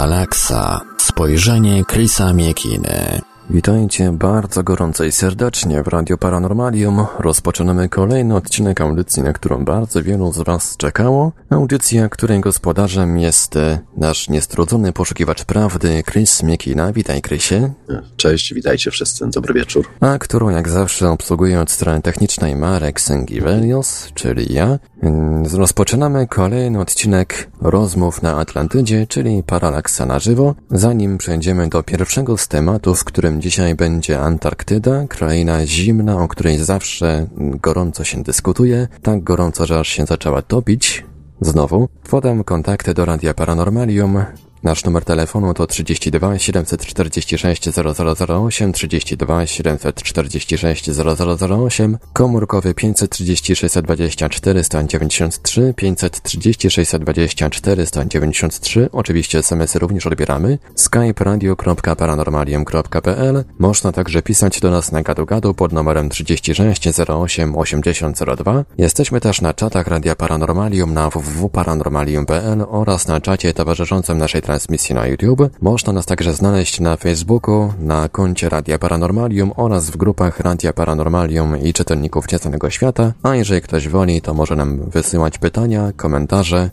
Paralaksa. Spojrzenie Chrisa Miekiny. Witajcie bardzo gorąco i serdecznie w Radio Paranormalium. Rozpoczynamy kolejny odcinek audycji, na którą bardzo wielu z Was czekało. Audycja, której gospodarzem jest e, nasz niestrudzony poszukiwacz prawdy, Chris Miekina. Witaj, Chrisie. Cześć, witajcie wszyscy, dobry wieczór. A którą jak zawsze obsługuje od strony technicznej Marek Sęgiewelios, czyli ja. Mm, Rozpoczynamy kolejny odcinek rozmów na Atlantydzie, czyli Paralaksa na żywo. Zanim przejdziemy do pierwszego z tematów, którym dzisiaj będzie Antarktyda, kraina zimna, o której zawsze gorąco się dyskutuje, tak gorąco, że aż się zaczęła topić. Znowu, podam kontakty do Radia Paranormalium. Nasz numer telefonu to 32 746 0008, 32 746 0008, komórkowy 536 24 193, 536 24 193, oczywiście SMS-y również odbieramy, skype radio.paranormalium.pl, można także pisać do nas na gadu-gadu pod numerem 36 08 8002. Jesteśmy też na czatach Radia Paranormalium na www.paranormalium.pl oraz na czacie towarzyszącym naszej na YouTube. Można nas także znaleźć na Facebooku, na koncie Radia Paranormalium oraz w grupach Radia Paranormalium i czytelników Nieznanego Świata, a jeżeli ktoś woli, to może nam wysyłać pytania, komentarze,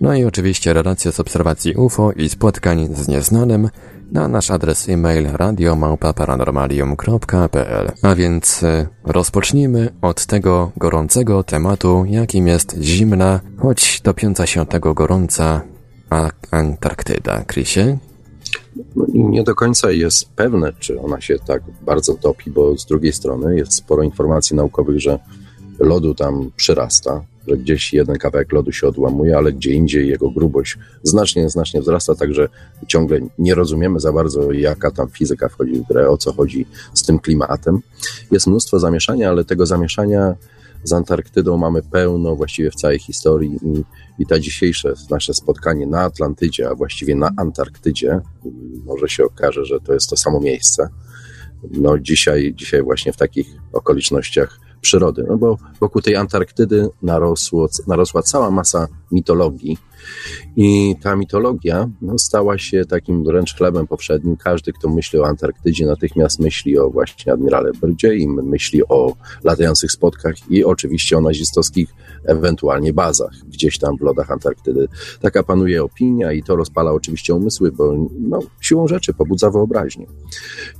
no i oczywiście relacje z obserwacji UFO i spotkań z nieznanym na nasz adres e-mail radiomałpa-paranormalium.pl. A więc y, rozpocznijmy od tego gorącego tematu, jakim jest zimna, choć topiąca się tego gorąca a Antarktyda. Krysie? No, nie do końca jest pewne, czy ona się tak bardzo topi, bo z drugiej strony jest sporo informacji naukowych, że lodu tam przyrasta, że gdzieś jeden kawałek lodu się odłamuje, ale gdzie indziej jego grubość znacznie, znacznie wzrasta, także ciągle nie rozumiemy za bardzo, jaka tam fizyka wchodzi w grę, o co chodzi z tym klimatem. Jest mnóstwo zamieszania, ale tego zamieszania z Antarktydą mamy pełno właściwie w całej historii i, i ta dzisiejsze nasze spotkanie na Atlantydzie, a właściwie na Antarktydzie, może się okaże, że to jest to samo miejsce. No dzisiaj, dzisiaj właśnie w takich okolicznościach przyrody, no bo wokół tej Antarktydy narosło, narosła cała masa mitologii i ta mitologia no, stała się takim wręcz chlebem powszednim. Każdy, kto myśli o Antarktydzie, natychmiast myśli o właśnie admirale Byrdzie i myśli o latających spotkach i oczywiście o nazistowskich ewentualnie bazach gdzieś tam w lodach Antarktydy. Taka panuje opinia i to rozpala oczywiście umysły, bo no, siłą rzeczy pobudza wyobraźnię.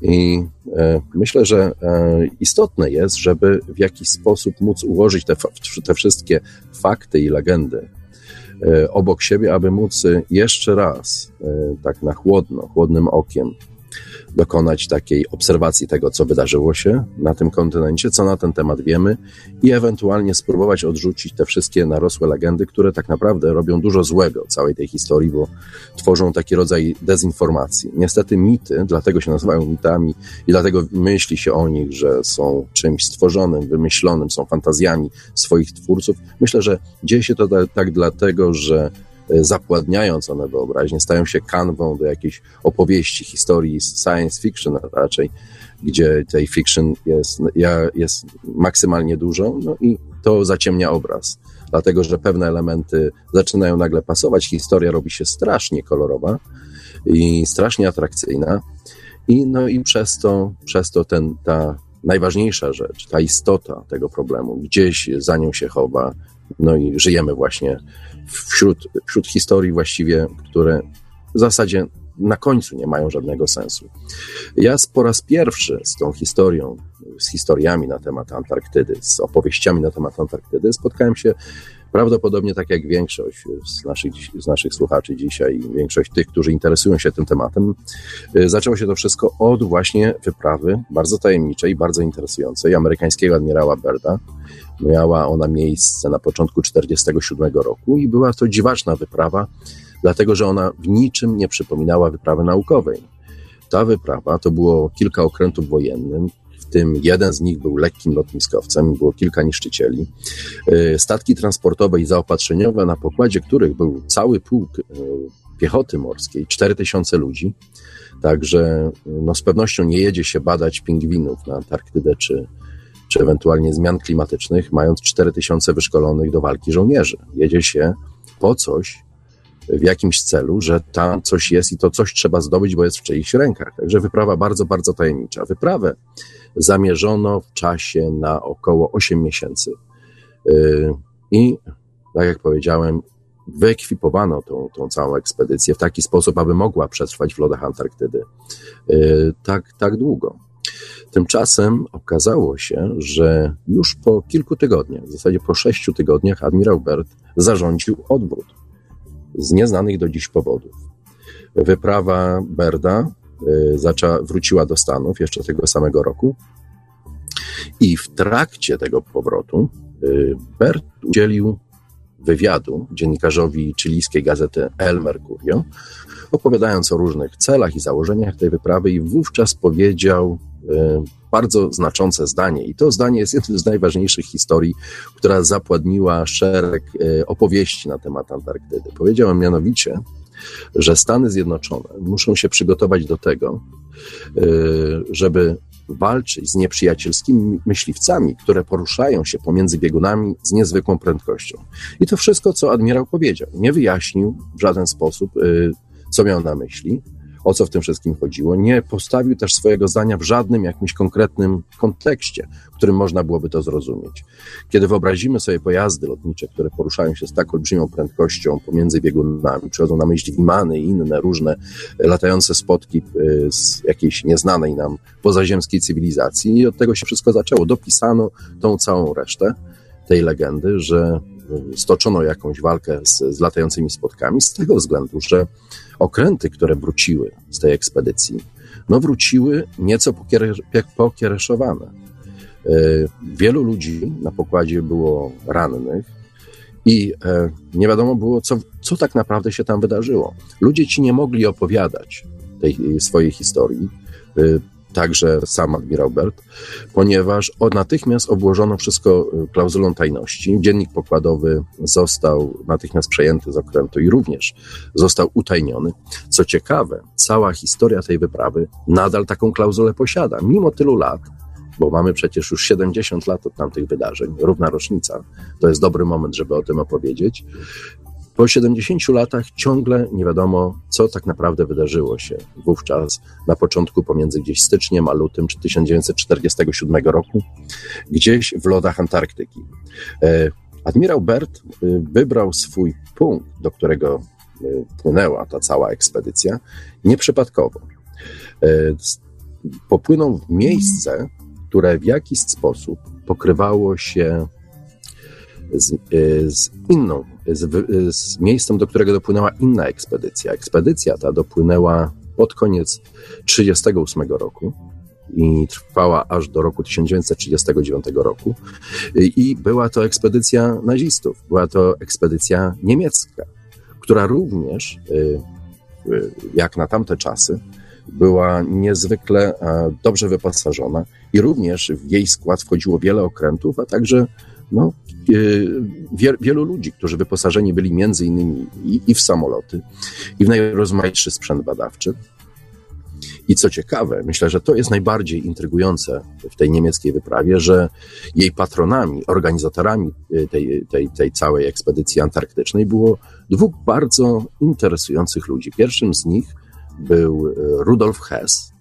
I e, myślę, że e, istotne jest, żeby w jakiś sposób móc ułożyć te, te wszystkie fakty i legendy obok siebie, aby móc jeszcze raz, e, tak na chłodno, chłodnym okiem, dokonać takiej obserwacji tego, co wydarzyło się na tym kontynencie, co na ten temat wiemy i ewentualnie spróbować odrzucić te wszystkie narosłe legendy, które tak naprawdę robią dużo złego całej tej historii, bo tworzą taki rodzaj dezinformacji. Niestety mity, dlatego się nazywają mitami i dlatego myśli się o nich, że są czymś stworzonym, wymyślonym, są fantazjami swoich twórców. Myślę, że dzieje się to tak dlatego, że zapładniając one wyobraźnię, stają się kanwą do jakiejś opowieści, historii science fiction raczej, gdzie tej fiction jest, jest maksymalnie dużo, no i to zaciemnia obraz. Dlatego, że pewne elementy zaczynają nagle pasować, historia robi się strasznie kolorowa i strasznie atrakcyjna. I, no i przez to, przez to ten, ta najważniejsza rzecz, ta istota tego problemu, gdzieś za nią się chowa, no i żyjemy właśnie wśród, wśród historii właściwie, które w zasadzie na końcu nie mają żadnego sensu. Ja po raz pierwszy z tą historią, z historiami na temat Antarktydy, z opowieściami na temat Antarktydy spotkałem się prawdopodobnie tak jak większość z naszych, z naszych słuchaczy dzisiaj, większość tych, którzy interesują się tym tematem, zaczęło się to wszystko od właśnie wyprawy bardzo tajemniczej, bardzo interesującej amerykańskiego admirała Berda, Miała ona miejsce na początku 1947 roku i była to dziwaczna wyprawa, dlatego że ona w niczym nie przypominała wyprawy naukowej. Ta wyprawa to było kilka okrętów wojennych, w tym jeden z nich był lekkim lotniskowcem, było kilka niszczycieli, e, statki transportowe i zaopatrzeniowe, na pokładzie których był cały pułk e, piechoty morskiej, 4000 ludzi. Także no, z pewnością nie jedzie się badać pingwinów na Antarktydę czy, czy ewentualnie zmian klimatycznych, mając 4000 wyszkolonych do walki żołnierzy. Jedzie się po coś, w jakimś celu, że tam coś jest i to coś trzeba zdobyć, bo jest w czyichś rękach. Także wyprawa bardzo, bardzo tajemnicza. Wyprawę zamierzono w czasie na około 8 miesięcy. Y, I tak jak powiedziałem, wyekwipowano tą, tą całą ekspedycję w taki sposób, aby mogła przetrwać w lodach Antarktydy y, tak, tak długo. Tymczasem okazało się, że już po kilku tygodniach, w zasadzie po sześciu tygodniach, admirał Bert zarządził odwrót z nieznanych do dziś powodów. Wyprawa Berda y, zaczęła, wróciła do Stanów jeszcze tego samego roku i w trakcie tego powrotu y, Bert udzielił wywiadu dziennikarzowi chilijskiej gazety El Mercurio, opowiadając o różnych celach i założeniach tej wyprawy i wówczas powiedział bardzo znaczące zdanie. I to zdanie jest jednym z najważniejszych historii, która zapładniła szereg e, opowieści na temat Antarktydy. Powiedziałem mianowicie, że Stany Zjednoczone muszą się przygotować do tego, e, żeby walczyć z nieprzyjacielskimi myśliwcami, które poruszają się pomiędzy biegunami z niezwykłą prędkością. I to wszystko, co admirał powiedział. Nie wyjaśnił w żaden sposób, co miał na myśli o co w tym wszystkim chodziło. Nie postawił też swojego zdania w żadnym jakimś konkretnym kontekście, w którym można byłoby to zrozumieć. Kiedy wyobrazimy sobie pojazdy lotnicze, które poruszają się z tak olbrzymią prędkością pomiędzy biegunami, przychodzą na myśl Wimany i inne różne latające spotki y, z jakiejś nieznanej nam pozaziemskiej cywilizacji i od tego się wszystko zaczęło. Dopisano tą całą resztę tej legendy, że stoczono jakąś walkę z, z latającymi spotkami z tego względu, że okręty, które wróciły z tej ekspedycji, no wróciły nieco pokiereszowane. E, wielu ludzi na pokładzie było rannych i e, nie wiadomo było, co, co tak naprawdę się tam wydarzyło. Ludzie ci nie mogli opowiadać tej swojej historii. Także sam admirał Bert, ponieważ natychmiast obłożono wszystko y, klauzulą tajności. Dziennik pokładowy został natychmiast przejęty z okrętu i również został utajniony. Co ciekawe, cała historia tej wyprawy nadal taką klauzulę posiada, mimo tylu lat, bo mamy przecież już 70 lat od tamtych wydarzeń, równa rocznica. To jest dobry moment, żeby o tym opowiedzieć. Po 70 latach ciągle nie wiadomo, co tak naprawdę wydarzyło się wówczas, na początku pomiędzy gdzieś styczniem a lutym 1947 roku, gdzieś w lodach Antarktyki. E, admirał Bert e, wybrał swój punkt, do którego e, płynęła ta cała ekspedycja, nieprzypadkowo. Popłynął w miejsce, które w jakiś sposób pokrywało się z, z inną z, z miejscem, do którego dopłynęła inna ekspedycja. Ekspedycja ta dopłynęła pod koniec 1938 roku i trwała aż do roku 1939 roku. I była to ekspedycja nazistów, była to ekspedycja niemiecka, która również, y, y, jak na tamte czasy, była niezwykle dobrze wyposażona i również w jej skład wchodziło wiele okrętów, a także no, e, wielu ludzi, którzy wyposażeni byli między innymi i, i w samoloty, i w najrozmaitszy sprzęt badawczy. I co ciekawe, myślę, że to jest najbardziej intrygujące w tej niemieckiej wyprawie, że jej patronami, organizatorami e, tej, tej, tej całej ekspedycji antarktycznej było dwóch bardzo interesujących ludzi. Pierwszym z nich był e, Rudolf Hess,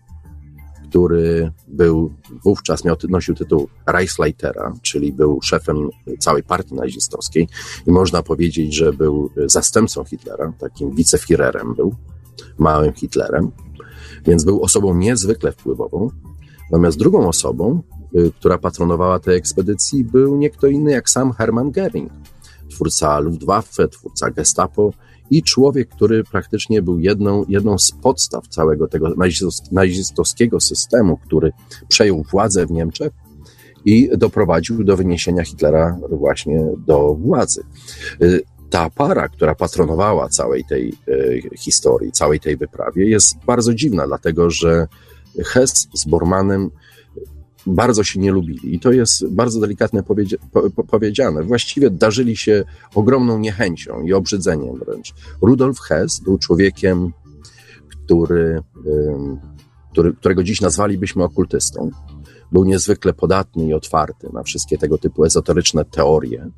który był wówczas, miał, nosił tytuł Reichsleitera, czyli był szefem całej partii nazistowskiej i można powiedzieć, że był zastępcą Hitlera, takim wiceführerem był, małym Hitlerem, więc był osobą niezwykle wpływową. Natomiast drugą osobą, y, która patronowała tej ekspedycji, był nie kto inny jak sam Hermann Göring, twórca Luftwaffe, twórca Gestapo i człowiek, który praktycznie był jedną, jedną z podstaw całego tego nazistowskiego systemu, który przejął władzę w Niemczech i doprowadził do wyniesienia Hitlera właśnie do władzy. Y, ta para, która patronowała całej tej y, historii, całej tej wyprawie, jest bardzo dziwna, dlatego że Hess z Bormanem bardzo się nie lubili. I to jest bardzo delikatnie powiedzia po powiedziane. Właściwie darzyli się ogromną niechęcią i obrzydzeniem wręcz. Rudolf Hess był człowiekiem, który, który, którego dziś nazwalibyśmy okultystą. Był niezwykle podatny i otwarty na wszystkie tego typu ezoteryczne teorie,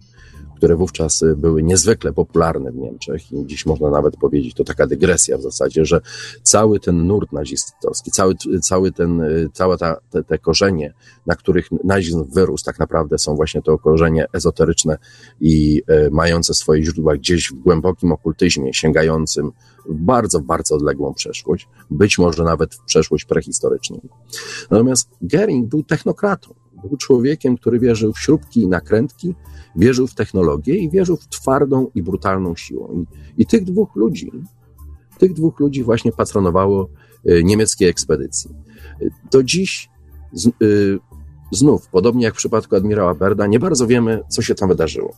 które wówczas były niezwykle popularne w Niemczech i dziś można nawet powiedzieć, to taka dygresja w zasadzie, że cały ten nurt nazistowski, cały, cały ten, całe ta, te, te korzenie, na których nazizm wyrósł, tak naprawdę są właśnie to korzenie ezoteryczne i e, mające swoje źródła gdzieś w głębokim okultyzmie, sięgającym w bardzo, bardzo odległą przeszłość, być może nawet w przeszłość prehistoryczną. Natomiast Gering był technokratą. Był człowiekiem, który wierzył w śrubki i nakrętki, wierzył w technologię i wierzył w twardą i brutalną siłę. I, i tych dwóch ludzi, tych dwóch ludzi właśnie patronowało y, niemieckie ekspedycje. Do dziś z, y, znów, podobnie jak w przypadku admirała Berda, nie bardzo wiemy, co się tam wydarzyło.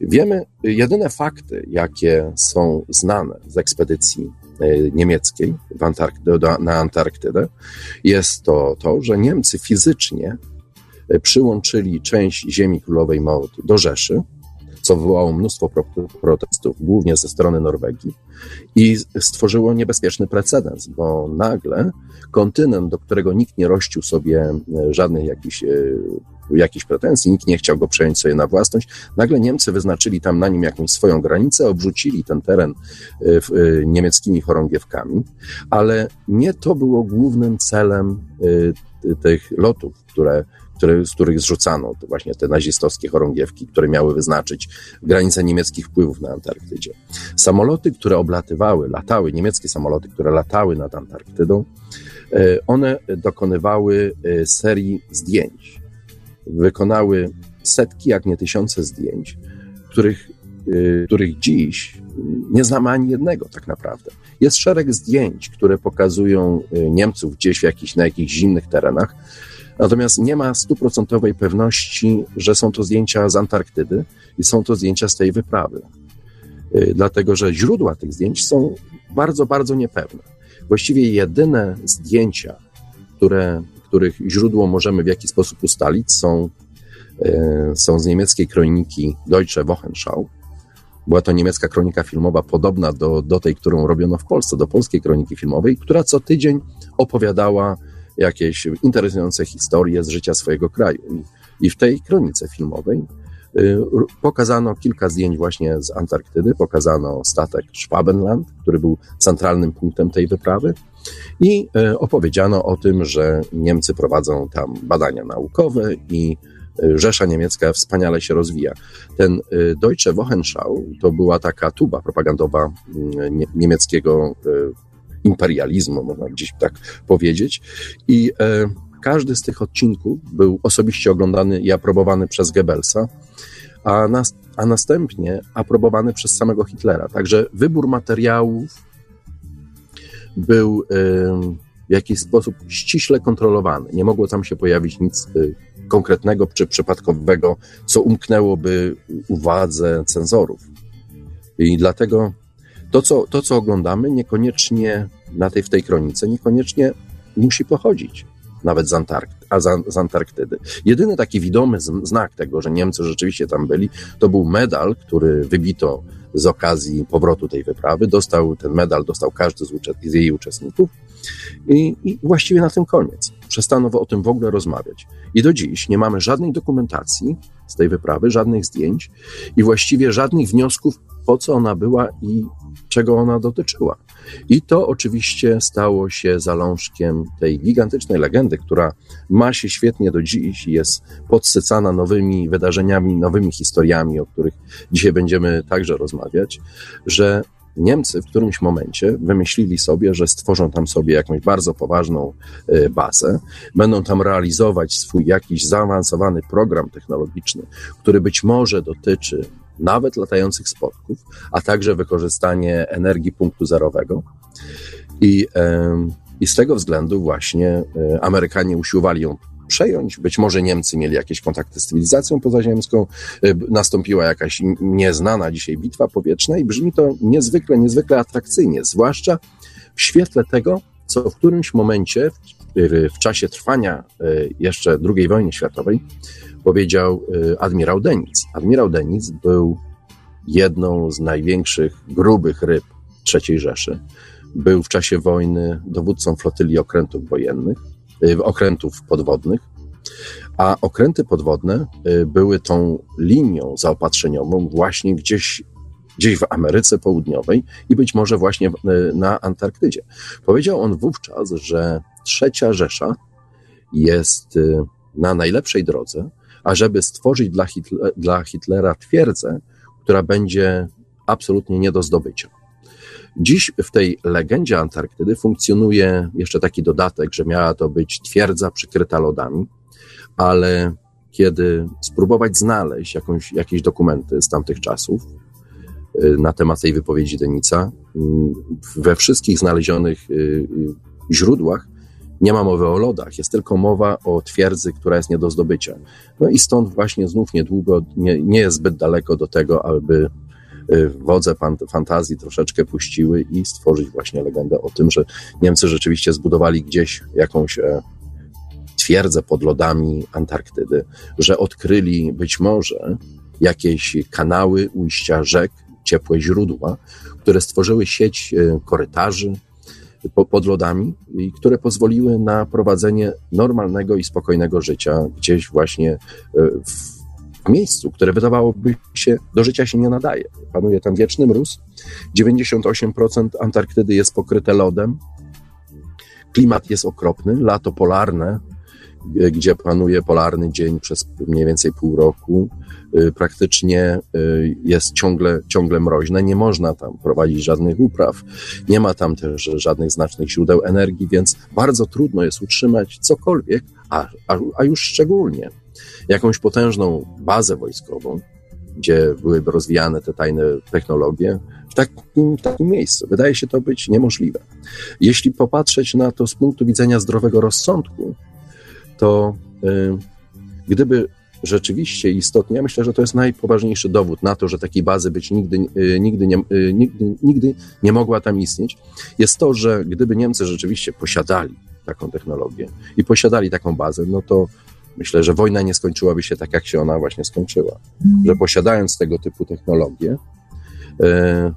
Wiemy, jedyne fakty, jakie są znane z ekspedycji niemieckiej na Antarktydę, jest to to, że Niemcy fizycznie E, przyłączyli część ziemi królowej Maud do Rzeszy, co wywołało mnóstwo protestów, głównie ze strony Norwegii, i stworzyło niebezpieczny precedens, bo nagle kontynent, do którego nikt nie rościł sobie e, żadnych jakichś, e, jakichś pretensji, nikt nie chciał go przejąć sobie na własność, nagle Niemcy wyznaczyli tam na nim jakąś swoją granicę, obrzucili ten teren niemieckimi chorągiewkami, ale nie to było głównym celem tych lotów, które które, z których zrzucano to właśnie te nazistowskie chorągiewki, które miały wyznaczyć granice niemieckich wpływów na Antarktydzie. Samoloty, które oblatywały, latały, niemieckie samoloty, które latały nad Antarktydą, e, one dokonywały e, serii zdjęć. Wykonały setki, jak nie tysiące zdjęć, których, których dziś nie znamy ani jednego tak naprawdę. Jest szereg zdjęć, które pokazują Niemców gdzieś w jakichś, na jakichś zimnych terenach, Natomiast nie ma stuprocentowej pewności, że są to zdjęcia z Antarktydy i są to zdjęcia z tej wyprawy. Y, dlatego, że źródła tych zdjęć są bardzo, bardzo niepewne. Właściwie jedyne zdjęcia, które, których źródło możemy w jakiś sposób ustalić, są, y, są z niemieckiej kroniki Deutsche Wochenschau. Była to niemiecka kronika filmowa podobna do, do tej, którą robiono w Polsce, do polskiej kroniki filmowej, która co tydzień opowiadała jakieś interesujące historie z życia swojego kraju. I, w tej kronice filmowej y, pokazano kilka zdjęć właśnie z Antarktydy, pokazano statek Schwabenland, który był centralnym punktem tej wyprawy i y, opowiedziano o tym, że Niemcy prowadzą tam badania naukowe i Rzesza niemiecka wspaniale się rozwija. Ten Deutsche Wochenschau to była taka tuba propagandowa niemieckiego imperializmu, można gdzieś tak powiedzieć. I e, każdy z tych odcinków był osobiście oglądany i aprobowany przez Goebbelsa, a, nas, a następnie aprobowany przez samego Hitlera. Także wybór materiałów był w jakiś sposób ściśle kontrolowany. Nie mogło tam się pojawić nic konkretnego czy przypadkowego, co umknęłoby uwadze cenzorów. I dlatego to, co, to, co oglądamy, niekoniecznie na tej, w tej kronice, niekoniecznie musi pochodzić nawet z, a z, Antarktydy. Jedyny taki widomy znak tego, że Niemcy rzeczywiście tam byli, to był medal, który wybito z okazji powrotu tej wyprawy. Dostał ten medal, dostał każdy z, z jej uczestników i, i właściwie na tym koniec. Przestano o tym w ogóle rozmawiać. I do dziś nie mamy żadnej dokumentacji z tej wyprawy, żadnych zdjęć i właściwie żadnych wniosków, po co ona była i czego ona dotyczyła. I to oczywiście stało się zalążkiem tej gigantycznej legendy, która ma się świetnie do dziś i jest podsycana nowymi wydarzeniami, nowymi historiami, o których dzisiaj będziemy także rozmawiać, że Niemcy w którymś momencie wymyślili sobie, że stworzą tam sobie jakąś bardzo poważną e, bazę, będą tam realizować swój jakiś zaawansowany program technologiczny, który być może dotyczy nawet latających spotków, a także wykorzystanie energii punktu zerowego. I, i z tego względu właśnie e, Amerykanie usiłowali ją przejąć. Być może Niemcy mieli jakieś kontakty z cywilizacją pozaziemską, e, nastąpiła jakaś nieznana dzisiaj bitwa powietrzna i brzmi to niezwykle, niezwykle atrakcyjnie, zwłaszcza w świetle tego, co w którymś momencie, w, czasie trwania e, jeszcze II wojny światowej, powiedział y, admirał Denic. Admirał Denic był jedną z największych grubych ryb III Rzeszy. Był w czasie wojny dowódcą flotyli okrętów wojennych, y, okrętów podwodnych A okręty podwodne y, były tą linią zaopatrzeniową właśnie gdzieś, gdzieś w Ameryce Południowej i być może właśnie y, na Antarktydzie. Powiedział on wówczas, że trzecia Rzesza jest y, na najlepszej drodze, ażeby stworzyć dla, Hitler, dla Hitlera twierdzę, która będzie absolutnie nie do zdobycia. Dziś w tej legendzie Antarktydy funkcjonuje jeszcze taki dodatek, że miała to być twierdza przykryta lodami, ale kiedy spróbować znaleźć jakąś, jakieś dokumenty z tamtych czasów y, na temat tej wypowiedzi Denica, y, we wszystkich znalezionych y, źródłach nie ma mowy o lodach, jest tylko mowa o twierdzy, która jest nie do zdobycia. No i stąd właśnie znów niedługo, nie, nie jest zbyt daleko do tego, aby wodze fantazji troszeczkę puściły i stworzyć właśnie legendę o tym, że Niemcy rzeczywiście zbudowali gdzieś jakąś e, twierdzę pod lodami Antarktydy, że odkryli być może jakieś kanały, ujścia rzek, ciepłe źródła, które stworzyły sieć e, korytarzy pod lodami i które pozwoliły na prowadzenie normalnego i spokojnego życia gdzieś właśnie e, w miejscu, które wydawałoby się do życia się nie nadaje. Panuje tam wieczny mróz, 98% Antarktydy jest pokryte lodem, klimat jest okropny, lato polarne, gdzie panuje polarny dzień przez mniej więcej pół roku, y, praktycznie y, jest ciągle, ciągle mroźne, nie można tam prowadzić żadnych upraw, nie ma tam też żadnych znacznych źródeł energii, więc bardzo trudno jest utrzymać cokolwiek, a, a, a już szczególnie jakąś potężną bazę wojskową, gdzie byłyby rozwijane te tajne technologie, w takim, takim miejscu. Wydaje się to być niemożliwe. Jeśli popatrzeć na to z punktu widzenia zdrowego rozsądku, to y, gdyby rzeczywiście istotnie, ja myślę, że to jest najpoważniejszy dowód na to, że takiej bazy być nigdy, y, nigdy, nie, y, nigdy, nigdy nie mogła tam istnieć, jest to, że gdyby Niemcy rzeczywiście posiadali taką technologię i posiadali taką bazę, no to Myślę, że wojna nie skończyłaby się tak, jak się ona właśnie skończyła. Mhm. Że posiadając tego typu technologię, e,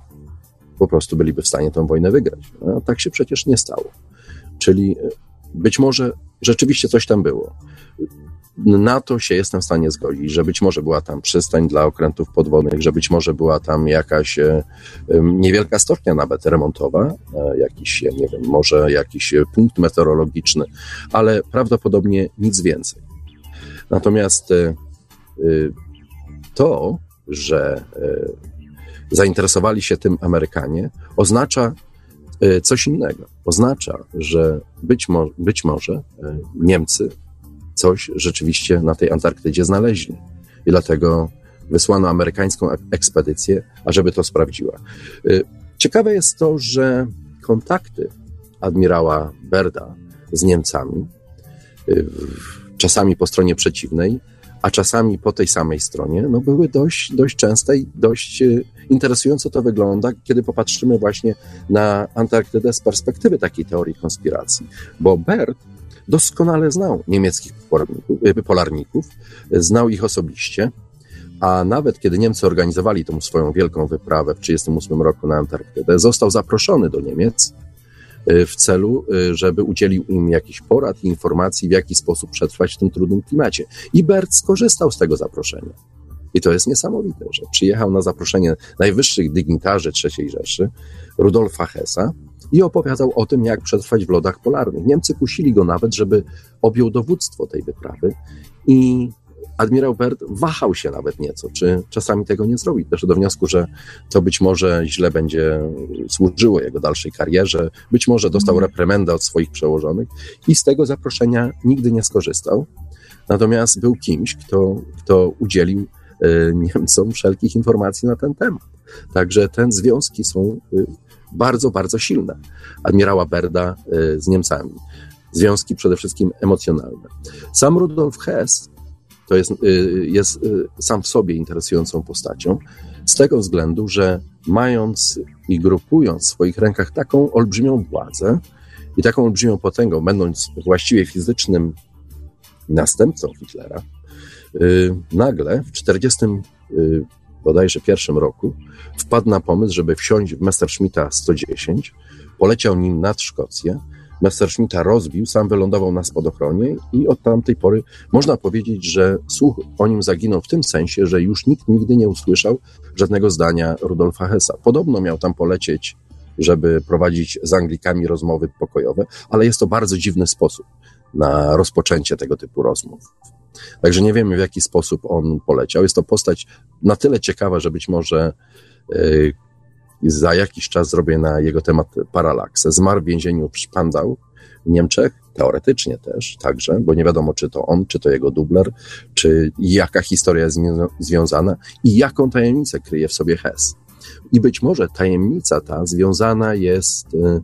po prostu byliby w stanie tę wojnę wygrać. A tak się przecież nie stało. Czyli e, być może rzeczywiście coś tam było. Na to się jestem w stanie zgodzić, że być może była tam przystań dla okrętów podwodnych, że być może była tam jakaś e, niewielka stocznia nawet remontowa, jakiś, nie wiem, może jakiś punkt meteorologiczny, ale prawdopodobnie nic więcej. Natomiast y, y, to, że y, zainteresowali się tym Amerykanie, oznacza coś innego. Oznacza, że być, mo być może Niemcy coś rzeczywiście na tej Antarktydzie znaleźli. I dlatego wysłano amerykańską ekspedycję, ażeby to sprawdziła. Ciekawe jest to, że kontakty admirała Berda z Niemcami czasami po stronie przeciwnej, a czasami po tej samej stronie, no były dość, dość częste i dość e, interesująco to wygląda, kiedy popatrzymy właśnie na Antarktydę z perspektywy takiej teorii konspiracji. Bo Bert doskonale znał niemieckich e, polarników, znał ich osobiście, a nawet kiedy Niemcy organizowali tą swoją wielką wyprawę w 1938 roku na Antarktydę, został zaproszony do Niemiec w celu, y, żeby udzielił im jakichś porad i informacji, w jaki sposób przetrwać w tym trudnym klimacie. I Bert skorzystał z tego zaproszenia. I to jest niesamowite, że przyjechał na zaproszenie najwyższych dygnitarzy III Rzeszy, Rudolfa Hessa, i opowiadał o tym, jak przetrwać w lodach polarnych. Niemcy kusili go nawet, żeby objął dowództwo tej wyprawy i admirał Bert wahał się nawet nieco, czy czasami tego nie zrobi. Doszedł do wniosku, że to być może źle będzie służyło jego dalszej karierze, być może dostał mhm. reprymendę od swoich przełożonych i z tego zaproszenia nigdy nie skorzystał. Natomiast był kimś, kto, kto udzielił e, Niemcom wszelkich informacji na ten temat. Także te związki są e, bardzo, bardzo silne. Admirała Berda e, z Niemcami. Związki przede wszystkim emocjonalne. Sam Rudolf Hess to jest, y, jest y, sam w sobie interesującą postacią, z tego względu, że mając i grupując w swoich rękach taką olbrzymią władzę i taką olbrzymią potęgą, będąc właściwie fizycznym następcą Hitlera, y, nagle w 40 bodajże pierwszym roku wpadł na pomysł, żeby wsiąść w Messerschmitta 110, poleciał nim nad Szkocję, Messerschmitta rozbił, sam wylądował na spadochronie i od tamtej pory można powiedzieć, że słuch o nim zaginął w tym sensie, że już nikt nigdy nie usłyszał żadnego zdania Rudolfa Hessa. Podobno miał tam polecieć, żeby prowadzić z Anglikami rozmowy pokojowe, ale jest to bardzo dziwny sposób na rozpoczęcie tego typu rozmów. Także nie wiemy, w jaki sposób on poleciał. Jest to postać na tyle ciekawa, że być może yy, za jakiś czas zrobię na jego temat paralaksę. Zmarł w więzieniu w Szpandał w Niemczech, teoretycznie też, także, bo nie wiadomo, czy to on, czy to jego dubler, czy jaka historia jest związana i jaką tajemnicę kryje w sobie Hess. I być może tajemnica ta związana jest, y,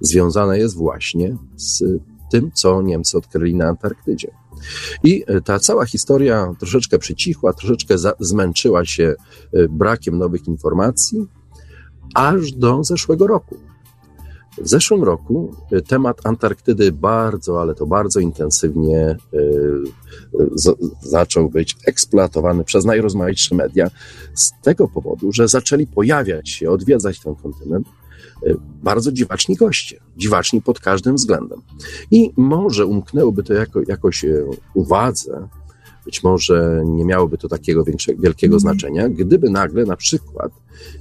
związana jest właśnie z tym, co Niemcy odkryli na Antarktydzie. I y, ta cała historia troszeczkę przycichła, troszeczkę zmęczyła się y, brakiem nowych informacji, aż do zeszłego roku. W zeszłym roku y, temat Antarktydy bardzo, ale to bardzo intensywnie y, y, z, zaczął być eksploatowany przez najrozmaitsze media z tego powodu, że zaczęli pojawiać się, odwiedzać ten kontynent bardzo dziwaczni goście, dziwaczni pod każdym względem. I może umknęłoby to jako, jakoś uwadze, być może nie miałoby to takiego większego, wielkiego mhm. znaczenia, gdyby nagle na przykład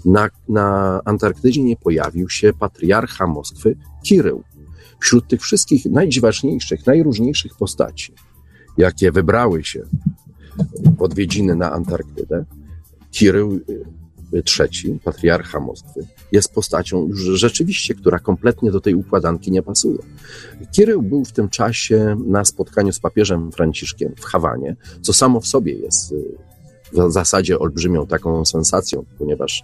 na, na Antarktydzie nie pojawił się patriarcha Moskwy Kirył. Wśród tych wszystkich najdziwaczniejszych, najróżniejszych postaci, jakie wybrały się odwiedziny na Antarktydę, Kirył III, patriarcha Moskwy, jest postacią już rzeczywiście, która kompletnie do tej układanki nie pasuje. Kirył był w tym czasie na spotkaniu z papieżem Franciszkiem w Hawanie, co samo w sobie jest y, w zasadzie olbrzymią taką sensacją, ponieważ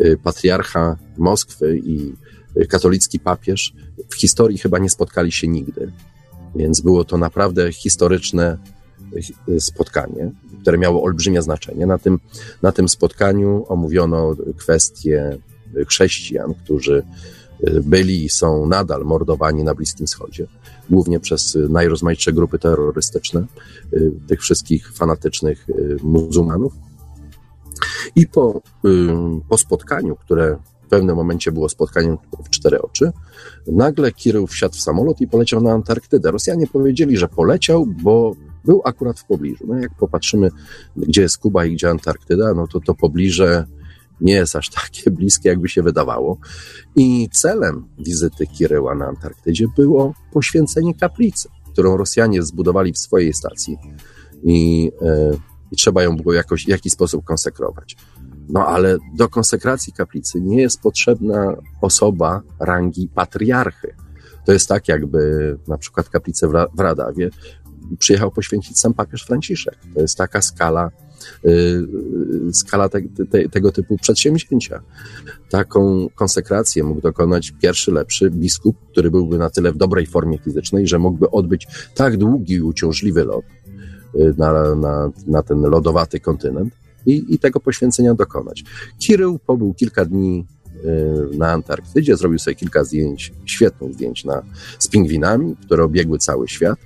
y, patriarcha Moskwy i y, katolicki papież w historii chyba nie spotkali się nigdy. Więc było to naprawdę historyczne spotkanie, które miało olbrzymie znaczenie. Na tym, na tym spotkaniu omówiono kwestie chrześcijan, którzy byli i są nadal mordowani na Bliskim Wschodzie, głównie przez najrozmaitsze grupy terrorystyczne, tych wszystkich fanatycznych muzułmanów. I po, po spotkaniu, które w pewnym momencie było spotkaniem w cztery oczy, nagle Kirył wsiadł w samolot i poleciał na Antarktydę. Rosjanie powiedzieli, że poleciał, bo był akurat w pobliżu. No jak popatrzymy, gdzie jest Kuba i gdzie Antarktyda, no to to pobliże nie jest aż takie bliskie, jakby się wydawało. I celem wizyty Kiryła na Antarktydzie było poświęcenie kaplicy, którą Rosjanie zbudowali w swojej stacji i, yy, i trzeba ją było jakoś, w jakiś sposób konsekrować. No ale do konsekracji kaplicy nie jest potrzebna osoba rangi patriarchy. To jest tak, jakby na przykład kaplicę w Radawie przyjechał poświęcić sam papież Franciszek. To jest taka skala, yy, skala te, te, tego typu przedsięwzięcia. Taką konsekrację mógł dokonać pierwszy, lepszy biskup, który byłby na tyle w dobrej formie fizycznej, że mógłby odbyć tak długi i uciążliwy lot yy, na, na, na ten lodowaty kontynent i, i tego poświęcenia dokonać. Kirył pobył kilka dni na Antarktydzie, zrobił sobie kilka zdjęć, świetnych zdjęć na, z pingwinami, które obiegły cały świat.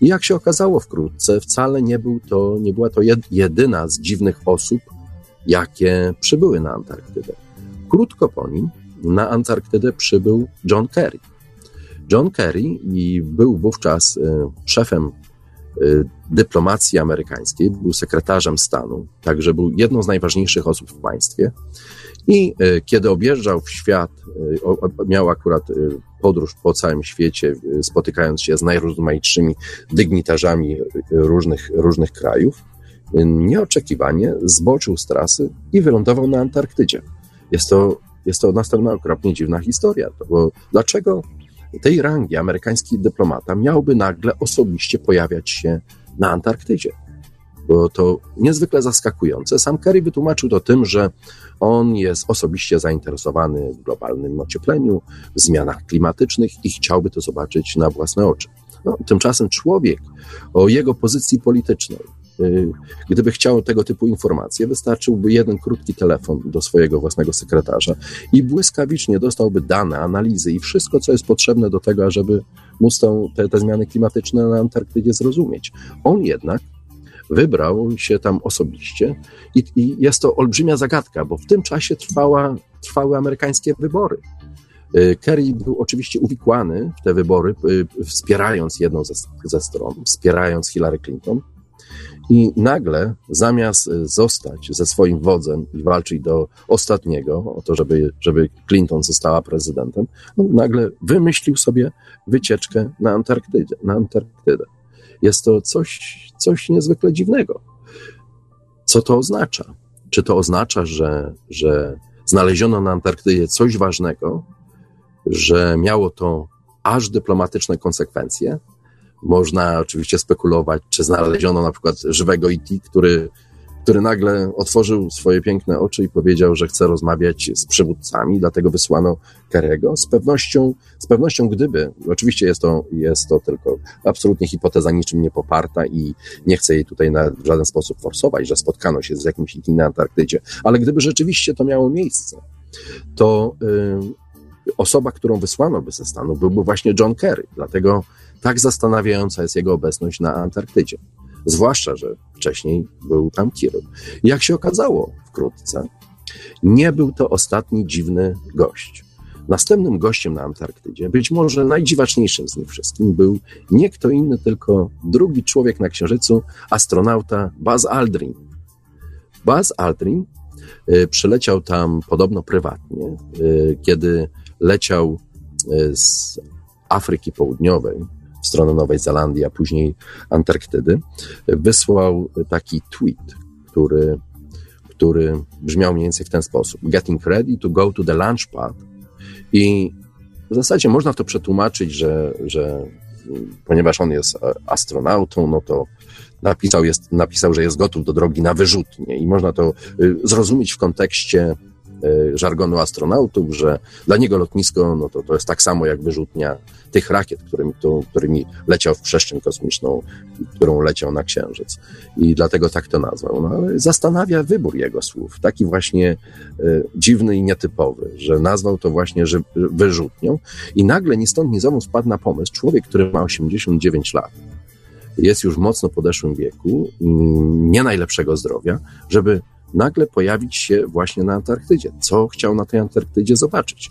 I jak się okazało wkrótce, wcale nie, był to, nie była to jedyna z dziwnych osób, jakie przybyły na Antarktydę. Krótko po nim na Antarktydę przybył John Kerry. John Kerry był wówczas e, szefem dyplomacji amerykańskiej, był sekretarzem stanu, także był jedną z najważniejszych osób w państwie. I e, kiedy objeżdżał w świat, miał akurat podróż po całym świecie, spotykając się z najrozmaitszymi dygnitarzami różnych, różnych krajów, nieoczekiwanie zboczył z trasy i wylądował na Antarktydzie. Jest to, jest to następna okropnie dziwna historia, bo dlaczego tej rangi amerykański dyplomata miałby nagle osobiście pojawiać się na Antarktydzie? Było to niezwykle zaskakujące. Sam Kerry wytłumaczył to tym, że on jest osobiście zainteresowany globalnym ociepleniu, zmianach klimatycznych i chciałby to zobaczyć na własne oczy. No, tymczasem człowiek o jego pozycji politycznej, gdyby chciał tego typu informacje, wystarczyłby jeden krótki telefon do swojego własnego sekretarza i błyskawicznie dostałby dane, analizy i wszystko, co jest potrzebne do tego, żeby móc tą, te, te zmiany klimatyczne na Antarktydzie zrozumieć. On jednak wybrał się tam osobiście i, i jest to olbrzymia zagadka, bo w tym czasie trwała, trwały amerykańskie wybory. Kerry był oczywiście uwikłany w te wybory, wspierając jedną ze, ze stron, wspierając Hillary Clinton. I nagle, zamiast zostać ze swoim wodzem i walczyć do ostatniego o to, żeby, żeby Clinton została prezydentem, nagle wymyślił sobie wycieczkę na Antarktydę. Na Antarktydę. Jest to coś, coś niezwykle dziwnego. Co to oznacza? Czy to oznacza, że, że znaleziono na Antarktydzie coś ważnego, że miało to aż dyplomatyczne konsekwencje? Można oczywiście spekulować, czy znaleziono na przykład żywego IT, który który nagle otworzył swoje piękne oczy i powiedział, że chce rozmawiać z przywódcami, dlatego wysłano Kerego. Z pewnością, z pewnością gdyby, oczywiście jest to, jest to tylko absolutnie hipoteza niczym nie poparta i nie chcę jej tutaj w żaden sposób forsować, że spotkano się z jakimś IT na Antarktydzie, ale gdyby rzeczywiście to miało miejsce, to y, osoba, którą wysłano by ze Stanów, byłby właśnie John Kerry. Dlatego tak zastanawiająca jest jego obecność na Antarktydzie. Zwłaszcza, że wcześniej był tam Kiril. Jak się okazało wkrótce, nie był to ostatni dziwny gość. Następnym gościem na Antarktydzie, być może najdziwaczniejszym z nich wszystkim, był nie kto inny, tylko drugi człowiek na Księżycu, astronauta Buzz Aldrin. Buzz Aldrin y, przyleciał tam podobno prywatnie, y, kiedy leciał y, z Afryki Południowej w stronę Nowej Zelandii, a później Antarktydy, wysłał taki tweet, który, który brzmiał mniej więcej w ten sposób: Getting ready to go to the launch pad. I w zasadzie można to przetłumaczyć, że, że ponieważ on jest astronautą, no to napisał, jest, napisał, że jest gotów do drogi na wyrzutnie. I można to y, zrozumieć w kontekście żargonu astronautów, że dla niego lotnisko no to, to jest tak samo jak wyrzutnia tych rakiet, którymi, którymi leciał w przestrzeń kosmiczną, którą leciał na Księżyc. I dlatego tak to nazwał. No, ale zastanawia wybór jego słów, taki właśnie e, dziwny i nietypowy, że nazwał to właśnie że, wyrzutnią i nagle ni stąd ni zowąd spadł na pomysł człowiek, który ma 89 lat, jest już mocno podeszłym wieku, nie najlepszego zdrowia, żeby nagle pojawić się właśnie na Antarktydzie. Co chciał na tej Antarktydzie zobaczyć?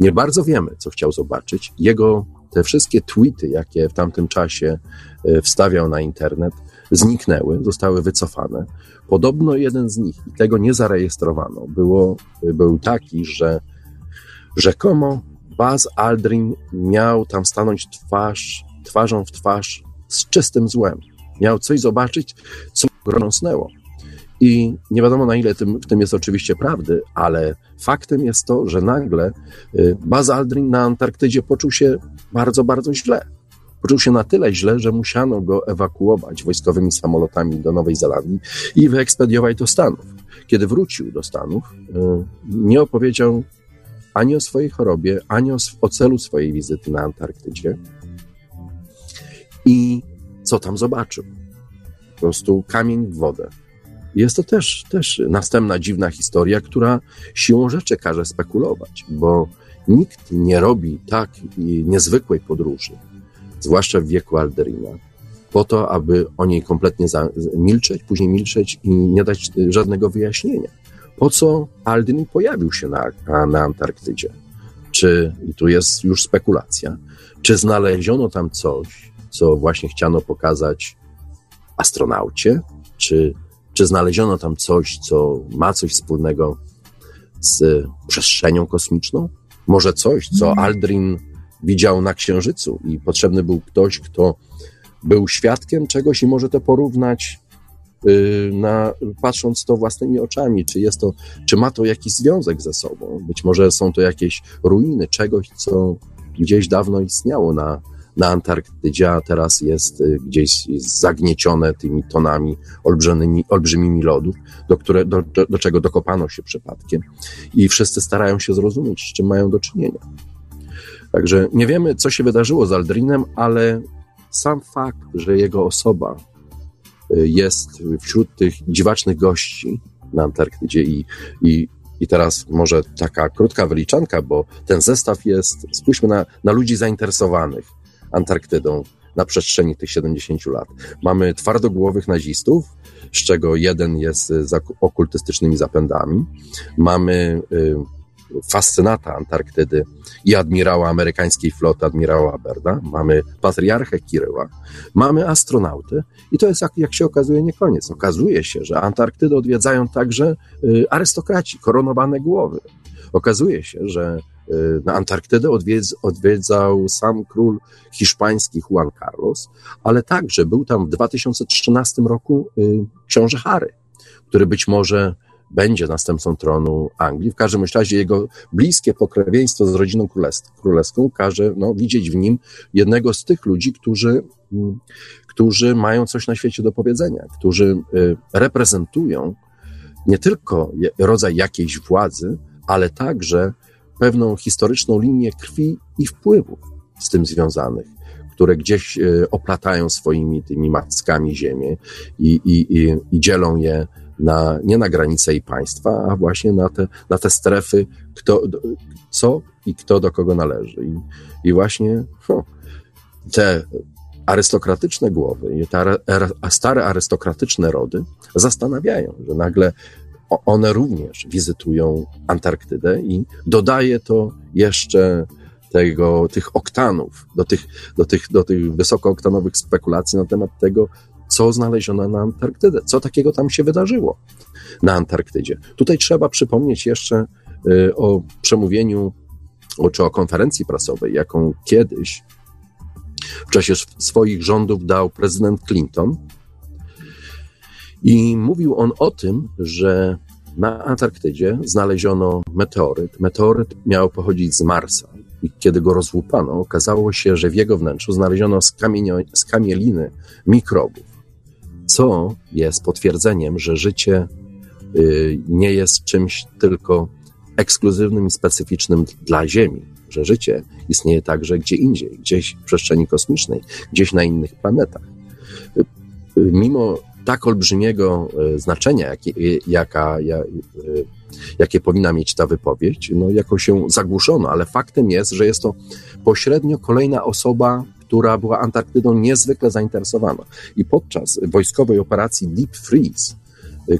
Nie bardzo wiemy, co chciał zobaczyć. Jego te wszystkie tweety, jakie w tamtym czasie e, wstawiał na internet, zniknęły, zostały wycofane. Podobno jeden z nich, i tego nie zarejestrowano, było, był taki, że rzekomo Buzz Aldrin miał tam stanąć twarz, twarzą w twarz z czystym złem. Miał coś zobaczyć, co go rąsnęło. I nie wiadomo na ile tym, w tym jest oczywiście prawdy, ale faktem jest to, że nagle y, Buzz Aldrin na Antarktydzie poczuł się bardzo, bardzo źle. Poczuł się na tyle źle, że musiano go ewakuować wojskowymi samolotami do Nowej Zelandii i wyekspediować do Stanów. Kiedy wrócił do Stanów, y, nie opowiedział ani o swojej chorobie, ani o, o celu swojej wizyty na Antarktydzie. I co tam zobaczył? Po prostu kamień w wodę. Jest to też, też następna dziwna historia, która siłą rzeczy każe spekulować, bo nikt nie robi tak niezwykłej podróży, zwłaszcza w wieku Alderina, po to, aby o niej kompletnie milczeć, później milczeć i nie dać żadnego wyjaśnienia. Po co Aldrin pojawił się na, na Antarktydzie? Czy, i tu jest już spekulacja, czy znaleziono tam coś, co właśnie chciano pokazać astronaucie, czy czy znaleziono tam coś, co ma coś wspólnego z przestrzenią kosmiczną? Może coś, co mhm. Aldrin widział na Księżycu i potrzebny był ktoś, kto był świadkiem czegoś i może to porównać, yy, na, patrząc to własnymi oczami, czy jest to, czy ma to jakiś związek ze sobą. Być może są to jakieś ruiny czegoś, co gdzieś dawno istniało na, na Antarktydzie, a teraz jest y, gdzieś zagniecione tymi tonami olbrzymimi, lodów, do, które, do, do, do czego dokopano się przypadkiem. I wszyscy starają się zrozumieć, z czym mają do czynienia. Także nie wiemy, co się wydarzyło z Aldrinem, ale sam fakt, że jego osoba y, jest wśród tych dziwacznych gości na Antarktydzie i, i, i teraz może taka krótka wyliczanka, bo ten zestaw jest, spójrzmy na, na ludzi zainteresowanych. Antarktydą na przestrzeni tych 70 lat. Mamy twardogłowych nazistów, z czego jeden jest z okultystycznymi zapędami. Mamy y, fascynata Antarktydy i admirała amerykańskiej floty, admirała Aberda, mamy patriarchę Kiryła, mamy astronautę i to jest, jak, jak się okazuje, nie koniec. Okazuje się, że Antarktydę odwiedzają także y, arystokraci, koronowane głowy. Okazuje się, że y, na Antarktydę odwiedz, odwiedzał sam król hiszpański Juan Carlos, ale także był tam w 2013 roku y, książę Harry, który być może będzie następcą tronu Anglii. W każdym razie jego bliskie pokrewieństwo z rodziną królewską każe no, widzieć w nim jednego z tych ludzi, którzy, mm, którzy mają coś na świecie do powiedzenia, którzy y, reprezentują nie tylko rodzaj jakiejś władzy, ale także pewną historyczną linię krwi i wpływów z tym związanych, które gdzieś y, oplatają swoimi tymi mackami ziemię i, i, i, i dzielą je na, nie na granice i państwa, a właśnie na te, na te strefy, kto, co i kto do kogo należy. I, i właśnie te arystokratyczne głowy te stare arystokratyczne rody zastanawiają, że nagle one również wizytują Antarktydę i dodaje to jeszcze tego, tych oktanów, do tych, do, tych, do tych wysokooktanowych spekulacji na temat tego, co znaleziono na Antarktydę, co takiego tam się wydarzyło na Antarktydzie. Tutaj trzeba przypomnieć jeszcze y, o przemówieniu czy o konferencji prasowej, jaką kiedyś w czasie swoich rządów dał prezydent Clinton. I mówił on o tym, że na Antarktydzie znaleziono meteoryt. Meteoryt miał pochodzić z Marsa. I kiedy go rozłupano, okazało się, że w jego wnętrzu znaleziono skamieliny mikrobów co jest potwierdzeniem, że życie y, nie jest czymś tylko ekskluzywnym i specyficznym dla Ziemi, że życie istnieje także gdzie indziej, gdzieś w przestrzeni kosmicznej, gdzieś na innych planetach. Y, y, mimo tak olbrzymiego znaczenia, jakie, jaka, jakie powinna mieć ta wypowiedź, no jako się zagłuszono, ale faktem jest, że jest to pośrednio kolejna osoba, która była Antarktydą niezwykle zainteresowana. I podczas wojskowej operacji Deep Freeze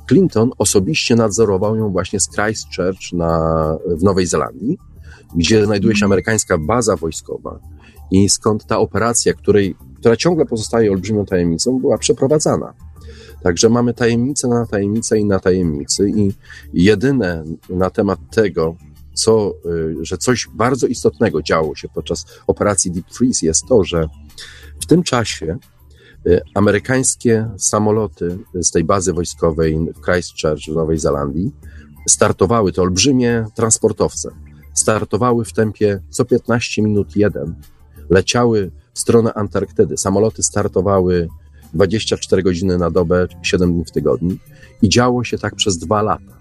Clinton osobiście nadzorował ją właśnie z Christchurch na, w Nowej Zelandii, gdzie znajduje się amerykańska baza wojskowa i skąd ta operacja, której, która ciągle pozostaje olbrzymią tajemnicą, była przeprowadzana. Także mamy tajemnicę na tajemnicę i na tajemnicy i jedyne na temat tego, co, y, że coś bardzo istotnego działo się podczas operacji Deep Freeze jest to, że w tym czasie y, amerykańskie samoloty z tej bazy wojskowej w Christchurch w Nowej Zelandii startowały, to olbrzymie transportowce, startowały w tempie co 15 minut jeden, leciały w stronę Antarktydy. Samoloty startowały 24 godziny na dobę, 7 dni w tygodniu. I działo się tak przez dwa lata.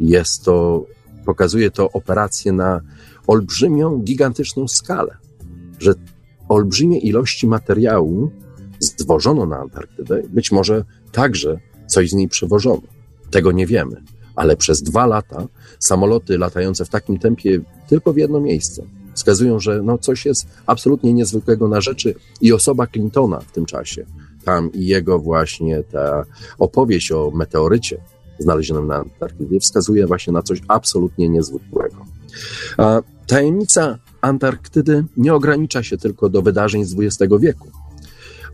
Jest to pokazuje to operację na olbrzymią, gigantyczną skalę, że olbrzymie ilości materiału zwożono na Antarktydę, być może także coś z niej przewożono. Tego nie wiemy, ale przez dwa lata samoloty latające w takim tempie tylko w jedno miejsce wskazują, że no coś jest absolutnie niezwykłego na rzeczy i osoba Clintona w tym czasie, tam i jego właśnie ta opowieść o meteorycie, znalezionym na Antarktydzie, wskazuje właśnie na coś absolutnie niezwykłego. A tajemnica Antarktydy nie ogranicza się tylko do wydarzeń z XX wieku.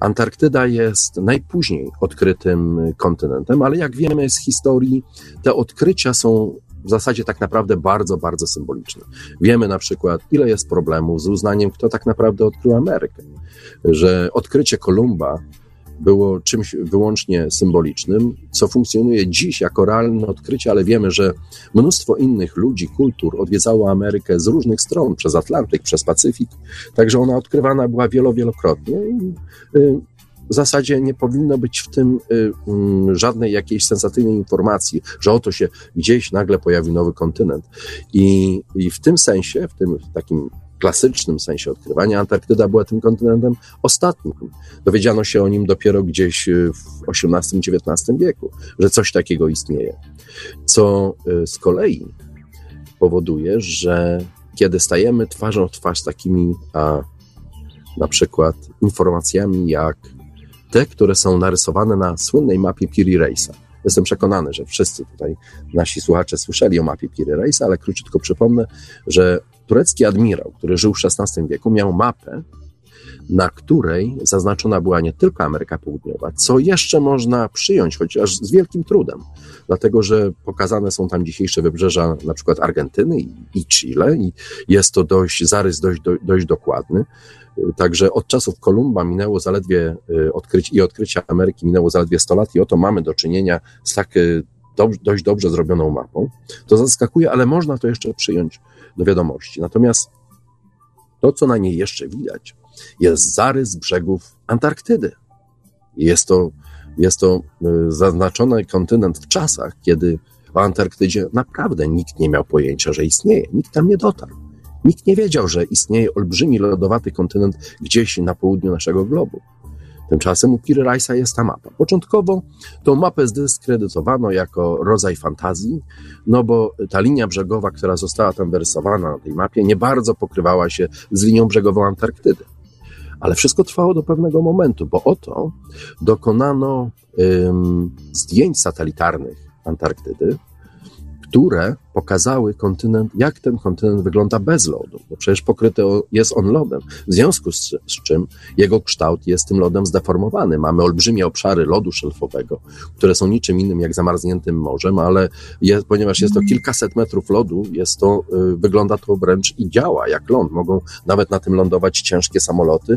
Antarktyda jest najpóźniej odkrytym kontynentem, ale jak wiemy z historii, te odkrycia są w zasadzie tak naprawdę bardzo, bardzo symboliczne. Wiemy na przykład, ile jest problemów z uznaniem, kto tak naprawdę odkrył Amerykę. Że odkrycie Kolumba było czymś wyłącznie symbolicznym, co funkcjonuje dziś jako realne odkrycie, ale wiemy, że mnóstwo innych ludzi, kultur odwiedzało Amerykę z różnych stron, przez Atlantyk, przez Pacyfik, także ona odkrywana była wielo, wielokrotnie i y, w zasadzie nie powinno być w tym y, mm, żadnej jakiejś sensatywnej informacji, że oto się gdzieś nagle pojawił nowy kontynent. I, i w tym sensie, w tym takim klasycznym sensie odkrywania, Antarktyda była tym kontynentem ostatnim. Dowiedziano się o nim dopiero gdzieś y, w XVIII-XIX wieku, że coś takiego istnieje. Co y, z kolei powoduje, że kiedy stajemy twarzą w twarz z takimi a, na przykład informacjami jak te, które są narysowane na słynnej mapie Piri Reisa, Jestem przekonany, że wszyscy tutaj nasi słuchacze słyszeli o mapie Piri Reis, ale króciutko przypomnę, że turecki admirał, który żył w XVI wieku, miał mapę, na której zaznaczona była nie tylko Ameryka Południowa, co jeszcze można przyjąć, chociaż z wielkim trudem, dlatego że pokazane są tam dzisiejsze wybrzeża na przykład Argentyny i Chile i jest to dość, zarys dość, dość dokładny. Także od czasów Kolumba minęło zaledwie y, odkryć, i odkrycia Ameryki minęło zaledwie 100 lat i oto mamy do czynienia z tak y, dość dobrze zrobioną mapą. To zaskakuje, ale można to jeszcze przyjąć do wiadomości. Natomiast to, co na niej jeszcze widać, jest zarys brzegów Antarktydy. Jest to, jest to y, zaznaczony kontynent w czasach, kiedy o Antarktydzie naprawdę nikt nie miał pojęcia, że istnieje. Nikt tam nie dotarł. Nikt nie wiedział, że istnieje olbrzymi lodowaty kontynent gdzieś na południu naszego globu. Tymczasem u Rice'a jest ta mapa. Początkowo tą mapę zdyskredytowano jako rodzaj fantazji, no bo ta linia brzegowa, która została tam wyrysowana na tej mapie, nie bardzo pokrywała się z linią brzegową Antarktydy. Ale wszystko trwało do pewnego momentu, bo oto dokonano ym, zdjęć satelitarnych Antarktydy, które pokazały kontynent, jak ten kontynent wygląda bez lodu, bo przecież pokryty jest on lodem, w związku z, z, czym jego kształt jest tym lodem zdeformowany. Mamy olbrzymie obszary lodu szelfowego, które są niczym innym jak zamarzniętym morzem, ale jest, ponieważ jest to kilkaset metrów lodu, jest to, y, wygląda to wręcz i działa jak ląd. Mogą nawet na tym lądować ciężkie samoloty,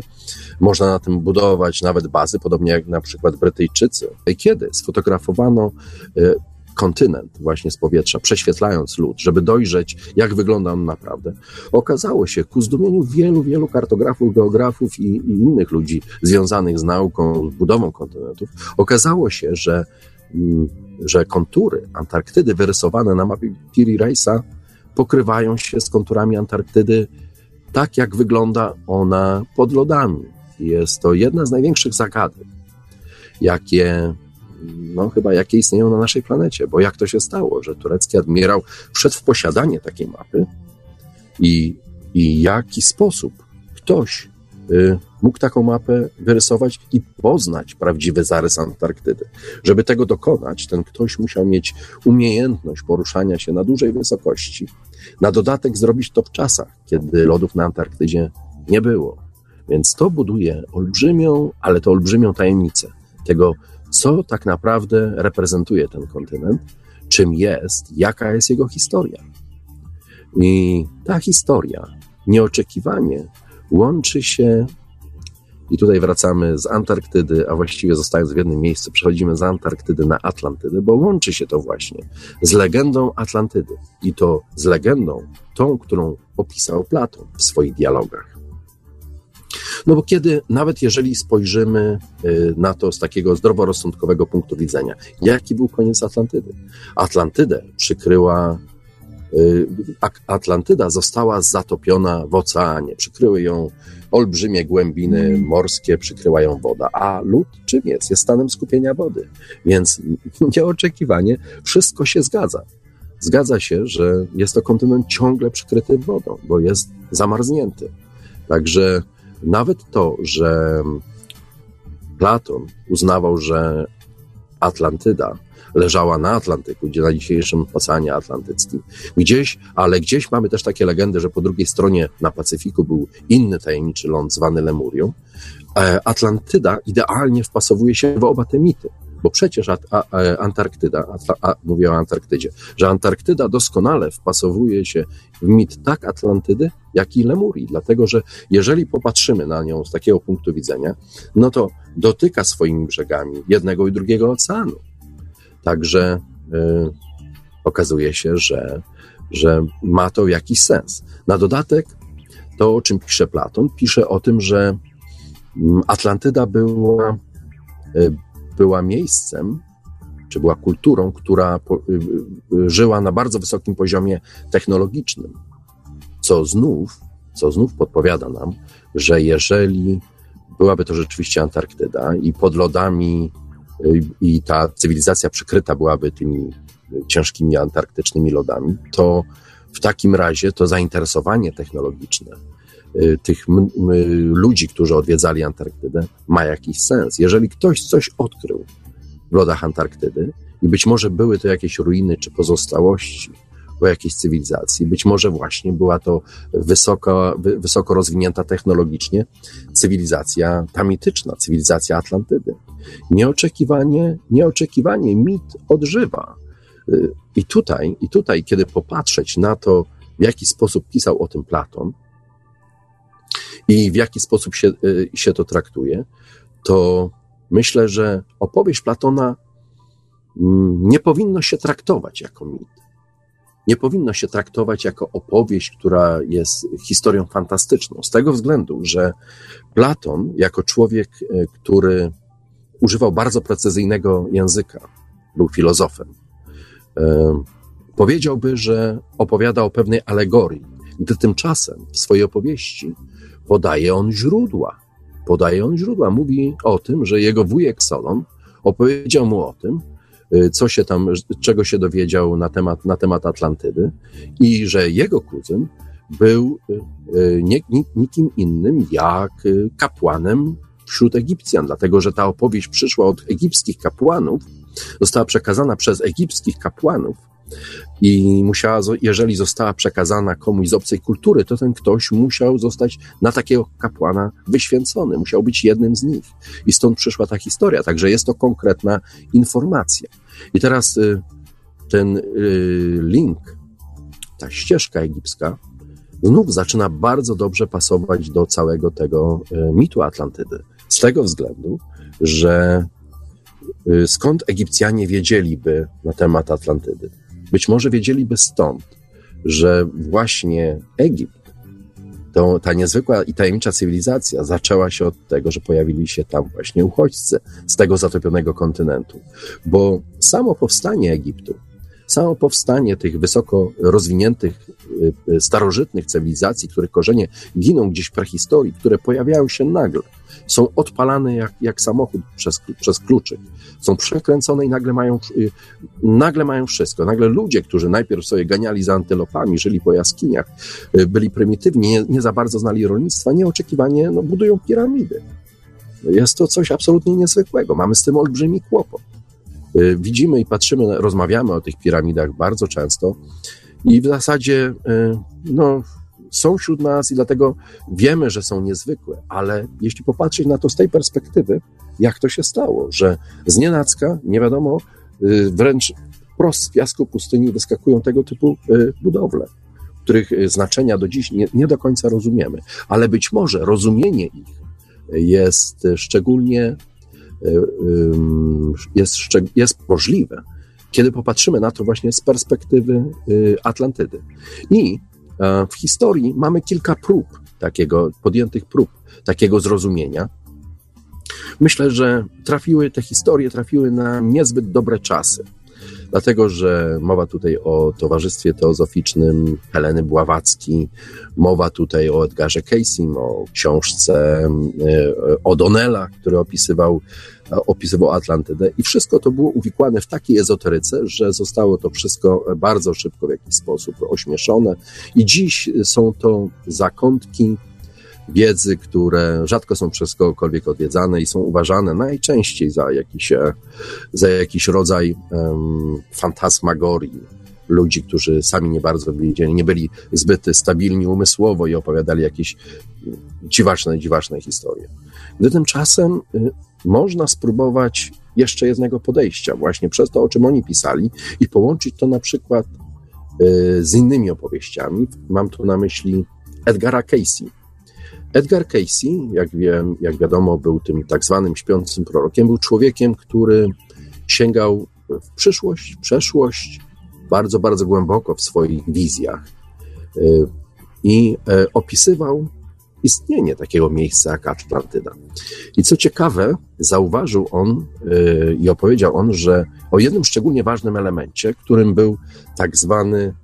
można na tym budować nawet bazy, podobnie jak na przykład Brytyjczycy. Kiedy sfotografowano y, kontynent właśnie z powietrza, prześwietlając lód, żeby dojrzeć, jak wygląda on naprawdę, okazało się ku zdumieniu wielu, wielu kartografów, geografów i, i innych ludzi związanych z nauką, z budową kontynentów, okazało się, że, mm, że kontury Antarktydy wyrysowane na mapie Piri Reisa pokrywają się z konturami Antarktydy tak, jak wygląda ona pod lodami. Jest to jedna z największych zagadek, jakie no chyba jakie istnieją na naszej planecie, bo jak to się stało, że turecki admirał wszedł w posiadanie takiej mapy i, i jaki sposób ktoś y, mógł taką mapę wyrysować i poznać prawdziwy zarys Antarktydy. Żeby tego dokonać, ten ktoś musiał mieć umiejętność poruszania się na dużej wysokości. Na dodatek zrobić to w czasach, kiedy lodów na Antarktydzie nie było. Więc to buduje olbrzymią, ale to olbrzymią tajemnicę tego co tak naprawdę reprezentuje ten kontynent, czym jest, jaka jest jego historia. I ta historia nieoczekiwanie łączy się, i tutaj wracamy z Antarktydy, a właściwie zostając w jednym miejscu, przechodzimy z Antarktydy na Atlantydę, bo łączy się to właśnie z legendą Atlantydy. I to z legendą, tą, którą opisał Platon w swoich dialogach. No bo kiedy, nawet jeżeli spojrzymy y, na to z takiego zdroworozsądkowego punktu widzenia, jaki był koniec Atlantydy? Atlantydę przykryła y, Atlantyda została zatopiona w oceanie. Przykryły ją olbrzymie głębiny morskie, przykryła ją woda. A lód czym jest? Jest stanem skupienia wody. Więc nieoczekiwanie wszystko się zgadza. Zgadza się, że jest to kontynent ciągle przykryty wodą, bo jest zamarznięty. Także nawet to, że Platon uznawał, że Atlantyda leżała na Atlantyku, gdzie na dzisiejszym Oceanie Atlantyckim. Gdzieś, ale gdzieś mamy też takie legendy, że po drugiej stronie na Pacyfiku był inny tajemniczy ląd zwany Lemurią. E, Atlantyda idealnie wpasowuje się w oba te mity. Bo przecież a, Antarktyda, a, mówię o Antarktydzie, że Antarktyda doskonale wpasowuje się w mit tak Atlantydy, jak i Lemurii, dlatego że jeżeli popatrzymy na nią z takiego punktu widzenia, no to dotyka swoimi brzegami jednego i drugiego oceanu. Także y, okazuje się, że, że ma to jakiś sens. Na dodatek, to o czym pisze Platon, pisze o tym, że mm, Atlantyda była y, była miejscem, czy była kulturą, która y, y, żyła na bardzo wysokim poziomie technologicznym, co znów, co znów podpowiada nam, że jeżeli byłaby to rzeczywiście Antarktyda i pod lodami y, i ta cywilizacja przykryta byłaby tymi ciężkimi antarktycznymi lodami, to w takim razie to zainteresowanie technologiczne Y, tych ludzi, którzy odwiedzali Antarktydę, ma jakiś sens. Jeżeli ktoś coś odkrył w lodach Antarktydy I być może były to jakieś ruiny czy pozostałości po jakiejś cywilizacji. Być może właśnie była to wysoko, wysoko rozwinięta technologicznie cywilizacja tamityczna, cywilizacja Atlantydy. Nieoczekiwanie, nieoczekiwanie mit odżywa. I tutaj, I tutaj, kiedy popatrzeć na to, w jaki sposób pisał o tym Platon i w jaki sposób się, się to traktuje, to myślę, że opowieść Platona mm, nie powinno się traktować jako mit nie powinno się traktować jako opowieść, która jest historią fantastyczną. Z tego względu, że Platon, jako człowiek, e, który używał bardzo precyzyjnego języka, był filozofem, e, powiedziałby, że opowiada o pewnej alegorii, gdy tymczasem w swojej opowieści podaje on źródła. Podaje on źródła. Mówi o tym, że jego wujek Solon opowiedział mu o tym, Y, co się tam, czego się dowiedział na temat, na temat Atlantydy i że jego kuzyn był y, y, nie, nikim innym jak kapłanem wśród Egipcjan, dlatego że ta opowieść przyszła od egipskich kapłanów, została przekazana przez egipskich kapłanów i musiała, jeżeli została przekazana komuś z obcej kultury, to ten ktoś musiał zostać na takiego kapłana wyświęcony, musiał być jednym z nich. I stąd przyszła ta historia. Także jest to konkretna informacja. I teraz y, ten y, link, ta ścieżka egipska, znów zaczyna bardzo dobrze pasować do całego tego y, mitu Atlantydy. Z tego względu, że skąd Egipcjanie wiedzieliby na temat Atlantydy? Być może wiedzieliby stąd, że właśnie Egipt, to, ta niezwykła i tajemnicza cywilizacja zaczęła się od tego, że pojawili się tam właśnie uchodźcy z tego zatopionego kontynentu. Bo samo powstanie Egiptu, samo powstanie tych wysoko rozwiniętych, y, y, starożytnych cywilizacji, których korzenie giną gdzieś w prehistorii, które pojawiają się nagle, są odpalane jak, jak samochód przez, przez kluczyk. Są przekręcone i nagle mają, y, nagle mają wszystko. Nagle ludzie, którzy najpierw sobie ganiali za antylopami, żyli po jaskiniach, byli prymitywni, nie, nie za bardzo znali rolnictwa, nieoczekiwanie no, budują piramidy. Jest to coś absolutnie niezwykłego. Mamy z tym olbrzymi kłopot. Y, widzimy i patrzymy, rozmawiamy o tych piramidach bardzo często i w zasadzie no, są wśród nas i dlatego wiemy, że są niezwykłe, ale jeśli popatrzeć na to z tej perspektywy, jak to się stało, że z nienacka, nie wiadomo, y, wręcz wprost z piasku pustyni wyskakują tego typu y, budowle, których y, znaczenia do dziś nie, nie do końca rozumiemy, ale być może rozumienie ich jest szczególnie jest, jest możliwe, kiedy popatrzymy na to właśnie z perspektywy Atlantydy. I E, w historii mamy kilka prób takiego, podjętych prób takiego zrozumienia. Myślę, że trafiły te historie trafiły na niezbyt dobre czasy. Dlatego, że mowa tutaj o Towarzystwie Teozoficznym Heleny Bławacki, mowa tutaj o Edgarze Casey, o książce e, O'Donnella, który opisywał opisywał Atlantydę. I wszystko to było uwikłane w takiej ezoteryce, że zostało to wszystko bardzo szybko w jakiś sposób ośmieszone. I dziś są to zakątki wiedzy, które rzadko są przez kogokolwiek odwiedzane i są uważane najczęściej za jakiś, e, za jakiś rodzaj um, fantasmagorii ludzi, którzy sami nie bardzo wiedzieli, nie byli zbyt stabilni umysłowo i opowiadali jakieś dziwaczne, dziwaczne historie. Gdy tymczasem y, można spróbować jeszcze jednego podejścia, właśnie przez to, o czym oni pisali, i połączyć to na przykład y, z innymi opowieściami. Mam tu na myśli Edgara Casey. Edgar Casey, jak, wiem, jak wiadomo, był tym tak zwanym śpiącym prorokiem, był człowiekiem, który sięgał w przyszłość, przeszłość, bardzo, bardzo głęboko w swoich wizjach y, i e, opisywał istnienie takiego miejsca jak Atlantyda. I co ciekawe, zauważył on yy, i opowiedział on, że o jednym szczególnie ważnym elemencie, którym był tak zwany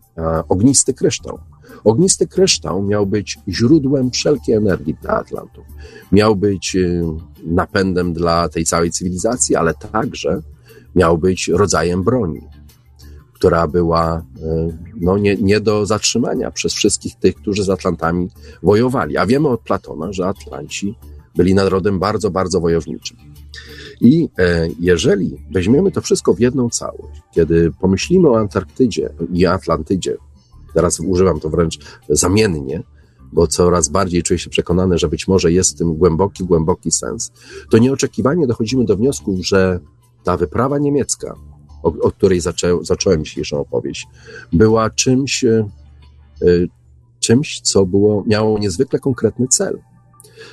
ognisty kryształ. Ognisty kryształ miał być źródłem wszelkiej energii dla Atlantów. Miał być yy, napędem dla tej całej cywilizacji, ale także miał być rodzajem broni która była e, no, nie, nie do zatrzymania przez wszystkich tych, którzy z Atlantami wojowali. A wiemy od Platona, że Atlanci byli narodem bardzo, bardzo wojowniczym. I e, jeżeli weźmiemy to wszystko w jedną całość, kiedy pomyślimy o Antarktydzie i Atlantydzie, teraz używam to wręcz zamiennie, bo coraz bardziej czuję się przekonany, że być może jest w tym głęboki, głęboki sens, to nieoczekiwanie dochodzimy do wniosku, że ta wyprawa niemiecka, o, o której zaczę, zacząłem dzisiejszą opowieść, była czymś, e, czymś, co było, miało niezwykle konkretny cel.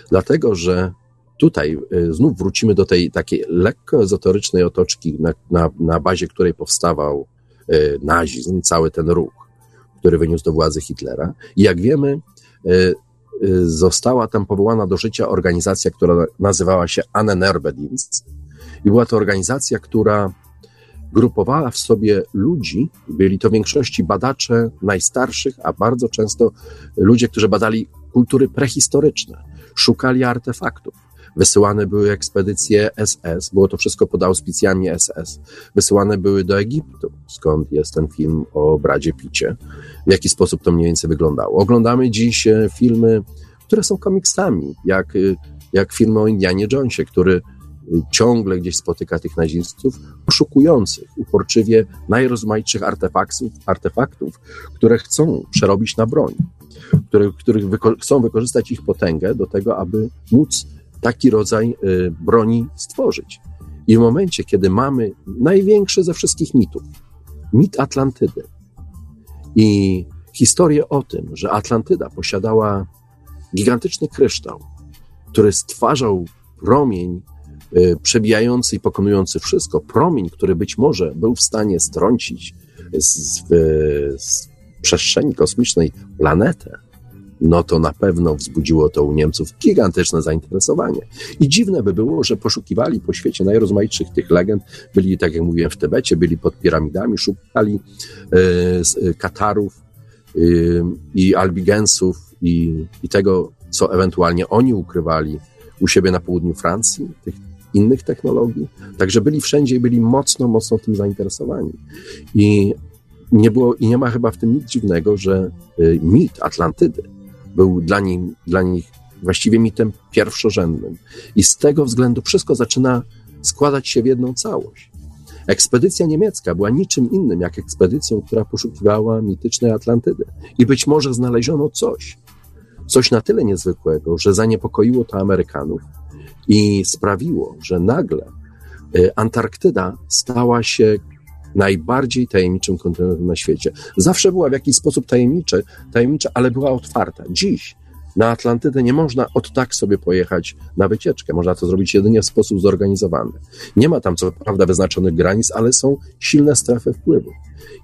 Dlatego, że tutaj e, znów wrócimy do tej takiej lekko ezoterycznej otoczki, na, na, na bazie której powstawał nazizm, cały ten ruch, który wyniósł do władzy Hitlera. I jak wiemy, została tam powołana do życia organizacja, która nazywała się Annenerbedienst. I była to organizacja, która grupowała w sobie ludzi, byli to w większości badacze najstarszych, a bardzo często ludzie, którzy badali kultury prehistoryczne, szukali artefaktów. Wysyłane były ekspedycje SS, było to wszystko pod auspicjami SS. Wysyłane były do Egiptu, skąd jest ten film o Bradzie Picie, w jaki sposób to mniej więcej wyglądało. Oglądamy dziś e, filmy, które są komiksami, jak, e, jak film o Indianie Jonesie, który ciągle gdzieś spotyka tych nazistów, poszukujących uporczywie najrozmaitszych artefaktów, artefaktów które chcą przerobić na broń, które, których wyko chcą wykorzystać ich potęgę do tego, aby móc taki rodzaj y, broni stworzyć. I w momencie, kiedy mamy największy ze wszystkich mitów, mit Atlantydy i historię o tym, że Atlantyda posiadała gigantyczny kryształ, który stwarzał promień Y, przebijający i pokonujący wszystko, promień, który być może był w stanie strącić z, z przestrzeni kosmicznej planetę, no to na pewno wzbudziło to u Niemców gigantyczne zainteresowanie. I dziwne by było, że poszukiwali po świecie najrozmaitszych tych legend, byli, tak jak mówiłem, w Tybecie, byli pod piramidami, szukali y, Katarów y, i Albigensów i, i tego, co ewentualnie oni ukrywali u siebie na południu Francji, tych innych technologii. Także byli wszędzie i byli mocno, mocno tym zainteresowani. I nie było, i nie ma chyba w tym nic dziwnego, że mit Atlantydy był dla, nim, dla nich właściwie mitem pierwszorzędnym. I z tego względu wszystko zaczyna składać się w jedną całość. Ekspedycja niemiecka była niczym innym jak ekspedycją, która poszukiwała mitycznej Atlantydy. I być może znaleziono coś, coś na tyle niezwykłego, że zaniepokoiło to Amerykanów, i sprawiło, że nagle y, Antarktyda stała się najbardziej tajemniczym kontynentem na świecie. Zawsze była w jakiś sposób tajemnicza, tajemnicza, ale była otwarta. Dziś na Atlantydę nie można od tak sobie pojechać na wycieczkę. Można to zrobić jedynie w sposób zorganizowany. Nie ma tam co prawda wyznaczonych granic, ale są silne strefy wpływu.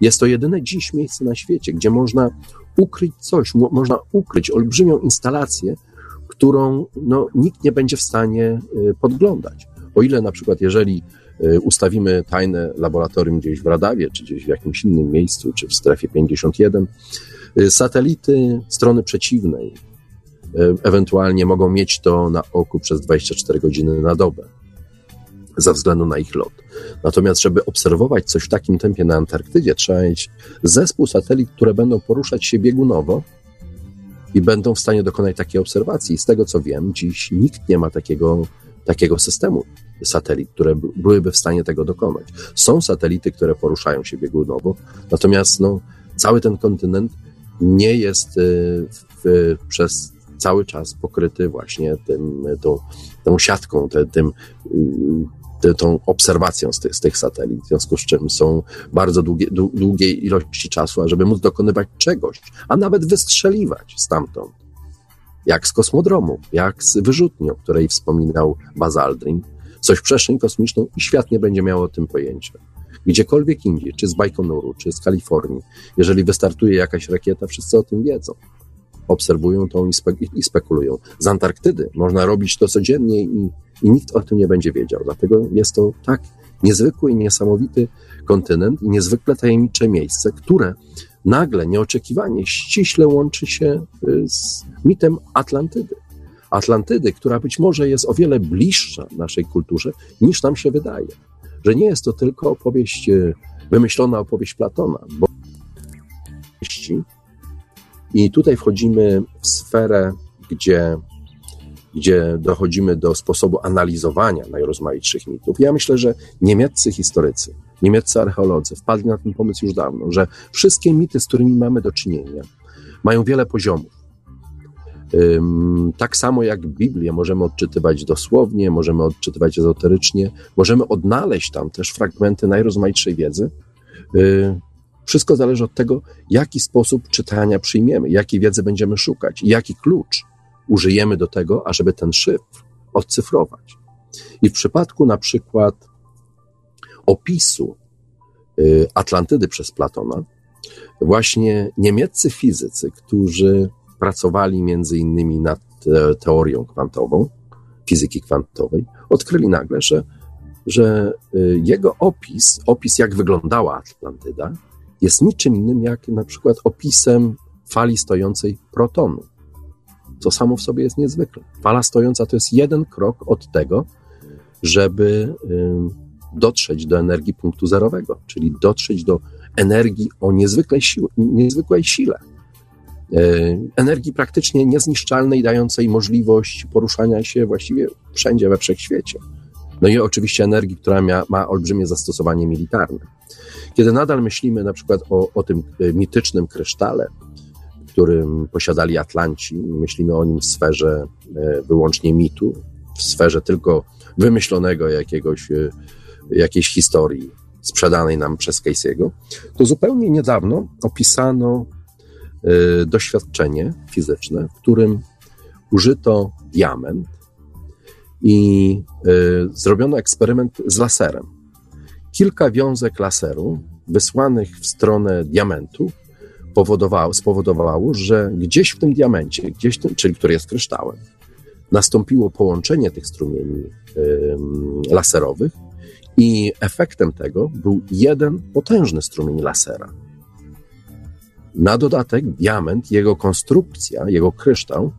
Jest to jedyne dziś miejsce na świecie, gdzie można ukryć coś, można ukryć olbrzymią instalację, którą no, nikt nie będzie w stanie y, podglądać. O ile na przykład, jeżeli ustawimy tajne laboratorium gdzieś w Radawie, czy gdzieś w jakimś innym miejscu, czy w strefie 51, y, satelity strony przeciwnej ewentualnie mogą mieć to na oku przez 24 godziny na dobę, ze względu na ich lot. Natomiast, żeby obserwować coś w takim tempie na Antarktydzie, trzeba mieć zespół satelit, które będą poruszać się biegunowo, i będą w stanie dokonać takiej obserwacji. Z tego co wiem, dziś nikt nie ma takiego, takiego systemu satelit, które byłyby w stanie tego dokonać. Są satelity, które poruszają się biegunowo, natomiast no, cały ten kontynent nie jest y, w, przez cały czas pokryty właśnie tym, tą, tą siatką, te, tym tą obserwacją z tych, z tych satelit, w związku z czym są bardzo długie, długiej ilości czasu, ażeby móc dokonywać czegoś, a nawet wystrzeliwać stamtąd. Jak z kosmodromu, jak z wyrzutni, o której wspominał Buzz Aldrin, coś przestrzeń kosmiczną i świat nie będzie miał o tym pojęcia. Gdziekolwiek indziej, czy z Bajkonoru, czy z Kalifornii, jeżeli wystartuje jakaś rakieta, wszyscy o tym wiedzą obserwują to i, i, spekulują. Z Antarktydy można robić to codziennie i i nikt o tym nie będzie wiedział. Dlatego jest to tak niezwykły i niesamowity kontynent i niezwykle tajemnicze miejsce, które nagle, nieoczekiwanie, ściśle łączy się y, z mitem Atlantydy. Atlantydy, która być może jest o wiele bliższa naszej kulturze niż nam się wydaje. Że nie jest to tylko opowieść, y, wymyślona opowieść Platona, bo i tutaj wchodzimy w sferę, gdzie gdzie dochodzimy do sposobu analizowania najrozmaitszych mitów. Ja myślę, że niemieccy historycy, niemieccy archeolodzy wpadli na ten pomysł już dawno, że wszystkie mity, z którymi mamy do czynienia, mają wiele poziomów. Tak samo jak Biblię możemy odczytywać dosłownie, możemy odczytywać ezoterycznie, możemy odnaleźć tam też fragmenty najrozmaitszej wiedzy. Y, wszystko zależy od tego, jaki sposób czytania przyjmiemy, jakiej wiedzy będziemy szukać, jaki klucz użyjemy do tego, ażeby ten szyfr odcyfrować. I w przypadku na przykład opisu y, Atlantydy przez Platona, właśnie niemieccy fizycy, którzy pracowali między innymi nad teorią kwantową, fizyki kwantowej, odkryli nagle, że, że y, jego opis, opis jak wyglądała Atlantyda, jest niczym innym jak na przykład opisem fali stojącej protonu. Co samo w sobie jest niezwykle. Fala stojąca to jest jeden krok od tego, żeby dotrzeć do energii punktu zerowego, czyli dotrzeć do energii o niezwykłej, sił, niezwykłej sile. E, energii praktycznie niezniszczalnej, dającej możliwość poruszania się właściwie wszędzie we wszechświecie. No i oczywiście energii, która ma, ma olbrzymie zastosowanie militarne. Kiedy nadal myślimy na przykład o, o tym e, mitycznym krysztale, którym posiadali Atlanci, myślimy o nim w sferze e, wyłącznie mitu, w sferze tylko wymyślonego jakiegoś, jakiejś historii sprzedanej nam przez Casey'ego, to zupełnie niedawno opisano Y, doświadczenie fizyczne, w którym użyto diament i y, zrobiono eksperyment z laserem. Kilka wiązek laseru wysłanych w stronę diamentu powodowało, spowodowało, że gdzieś w tym diamencie, gdzieś tym, czyli który jest kryształem, nastąpiło połączenie tych strumieni laserowych i efektem tego był jeden potężny strumień lasera. Na dodatek diament, jego konstrukcja, jego kryształ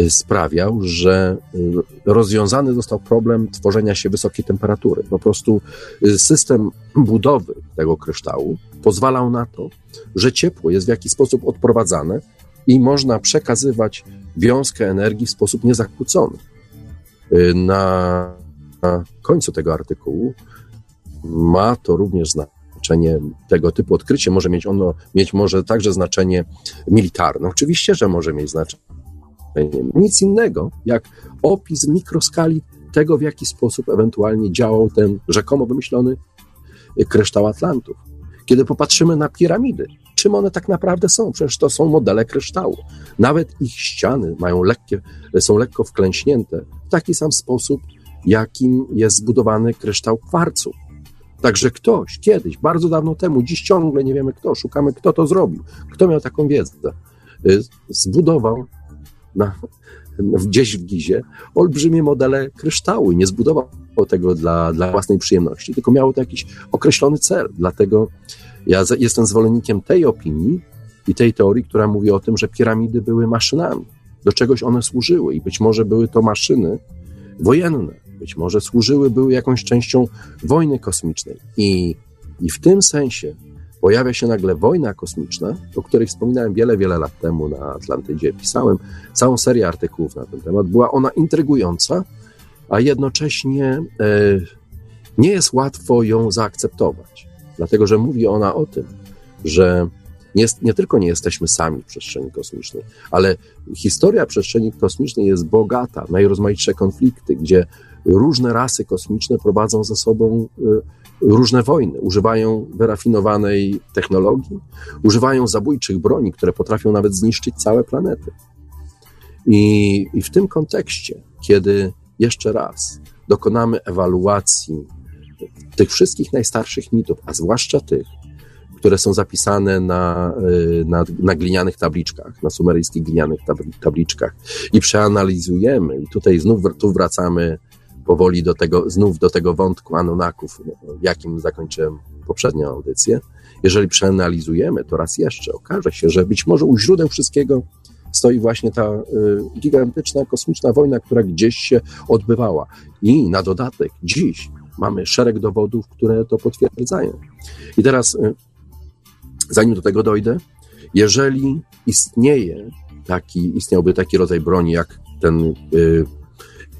y, sprawiał, że y, rozwiązany został problem tworzenia się wysokiej temperatury. Po prostu y, system budowy tego kryształu pozwalał na to, że ciepło jest w jakiś sposób odprowadzane i można przekazywać wiązkę energii w sposób niezakłócony. Na końcu tego artykułu ma to również znaczenie tego typu odkrycie, może mieć ono mieć może także znaczenie militarne. Oczywiście, że może mieć znaczenie. Nic innego jak opis mikroskali tego, w jaki sposób ewentualnie działał ten rzekomo wymyślony kryształ Atlantów. Kiedy popatrzymy na piramidy, czym one tak naprawdę są? Przecież to są modele kryształu. Nawet ich ściany mają lekkie, są lekko wklęśnięte w taki sam sposób, jakim jest zbudowany kryształ kwarcu. Także ktoś kiedyś, bardzo dawno temu, dziś ciągle nie wiemy kto, szukamy kto to zrobił, kto miał taką wiedzę, y, zbudował na, gdzieś w Gizie olbrzymie modele kryształu i nie zbudował tego dla, dla własnej przyjemności, tylko miało to jakiś określony cel. Dlatego ja jestem zwolennikiem tej opinii i tej teorii, która mówi o tym, że piramidy były maszynami. Do czegoś one służyły i być może były to maszyny wojenne być może służyły, były jakąś częścią wojny kosmicznej. I, I w tym sensie pojawia się nagle wojna kosmiczna, o której wspominałem wiele, wiele lat temu na Atlantydzie. Pisałem całą serię artykułów na ten temat. Była ona intrygująca, a jednocześnie e, nie jest łatwo ją zaakceptować, dlatego że mówi ona o tym, że nie, nie tylko nie jesteśmy sami w przestrzeni kosmicznej, ale historia przestrzeni kosmicznej jest bogata, najrozmaitsze konflikty, gdzie różne rasy kosmiczne prowadzą ze sobą y, różne wojny, używają wyrafinowanej technologii, używają zabójczych broni, które potrafią nawet zniszczyć całe planety. I, i w tym kontekście, kiedy jeszcze raz dokonamy ewaluacji tych wszystkich najstarszych mitów, a zwłaszcza tych, które są zapisane na, y, na, na glinianych tabliczkach, na sumeryjskich glinianych tabliczkach i przeanalizujemy, i tutaj znów tu wracamy powoli do tego, znów do tego wątku Anunnaków, jakim zakończyłem poprzednią audycję. Jeżeli przeanalizujemy to raz jeszcze, okaże się, że być może u źródeł wszystkiego stoi właśnie ta y, gigantyczna kosmiczna wojna, która gdzieś się odbywała. I na dodatek dziś mamy szereg dowodów, które to potwierdzają. I teraz, y, zanim do tego dojdę, jeżeli istnieje taki, istniałby taki rodzaj broni, jak ten y,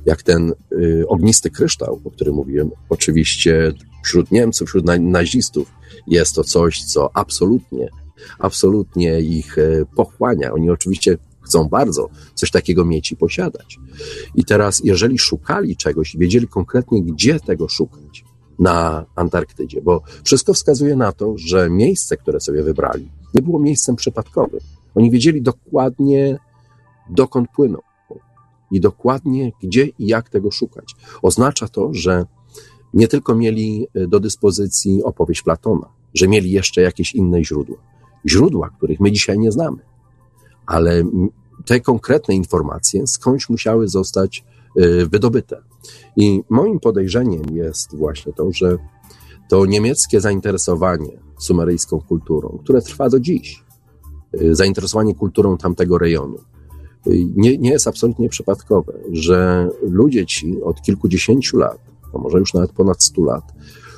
jak ten y, ognisty kryształ, o którym mówiłem. Oczywiście wśród Niemców, wśród nazistów jest to coś, co absolutnie, absolutnie ich y, pochłania. Oni oczywiście chcą bardzo coś takiego mieć i posiadać. I teraz, jeżeli szukali czegoś i wiedzieli konkretnie, gdzie tego szukać na Antarktydzie, bo wszystko wskazuje na to, że miejsce, które sobie wybrali, nie było miejscem przypadkowym. Oni wiedzieli dokładnie, dokąd płyną i dokładnie gdzie i jak tego szukać. Oznacza to, że nie tylko mieli e, do dyspozycji opowieść Platona, że mieli jeszcze jakieś inne źródła. Źródła, których my dzisiaj nie znamy, ale te konkretne informacje skądś musiały zostać e, wydobyte. I moim podejrzeniem jest właśnie to, że to niemieckie zainteresowanie sumeryjską kulturą, które trwa do dziś, e, zainteresowanie kulturą tamtego rejonu, nie, nie jest absolutnie przypadkowe, że ludzie ci od kilkudziesięciu lat, a może już nawet ponad stu lat,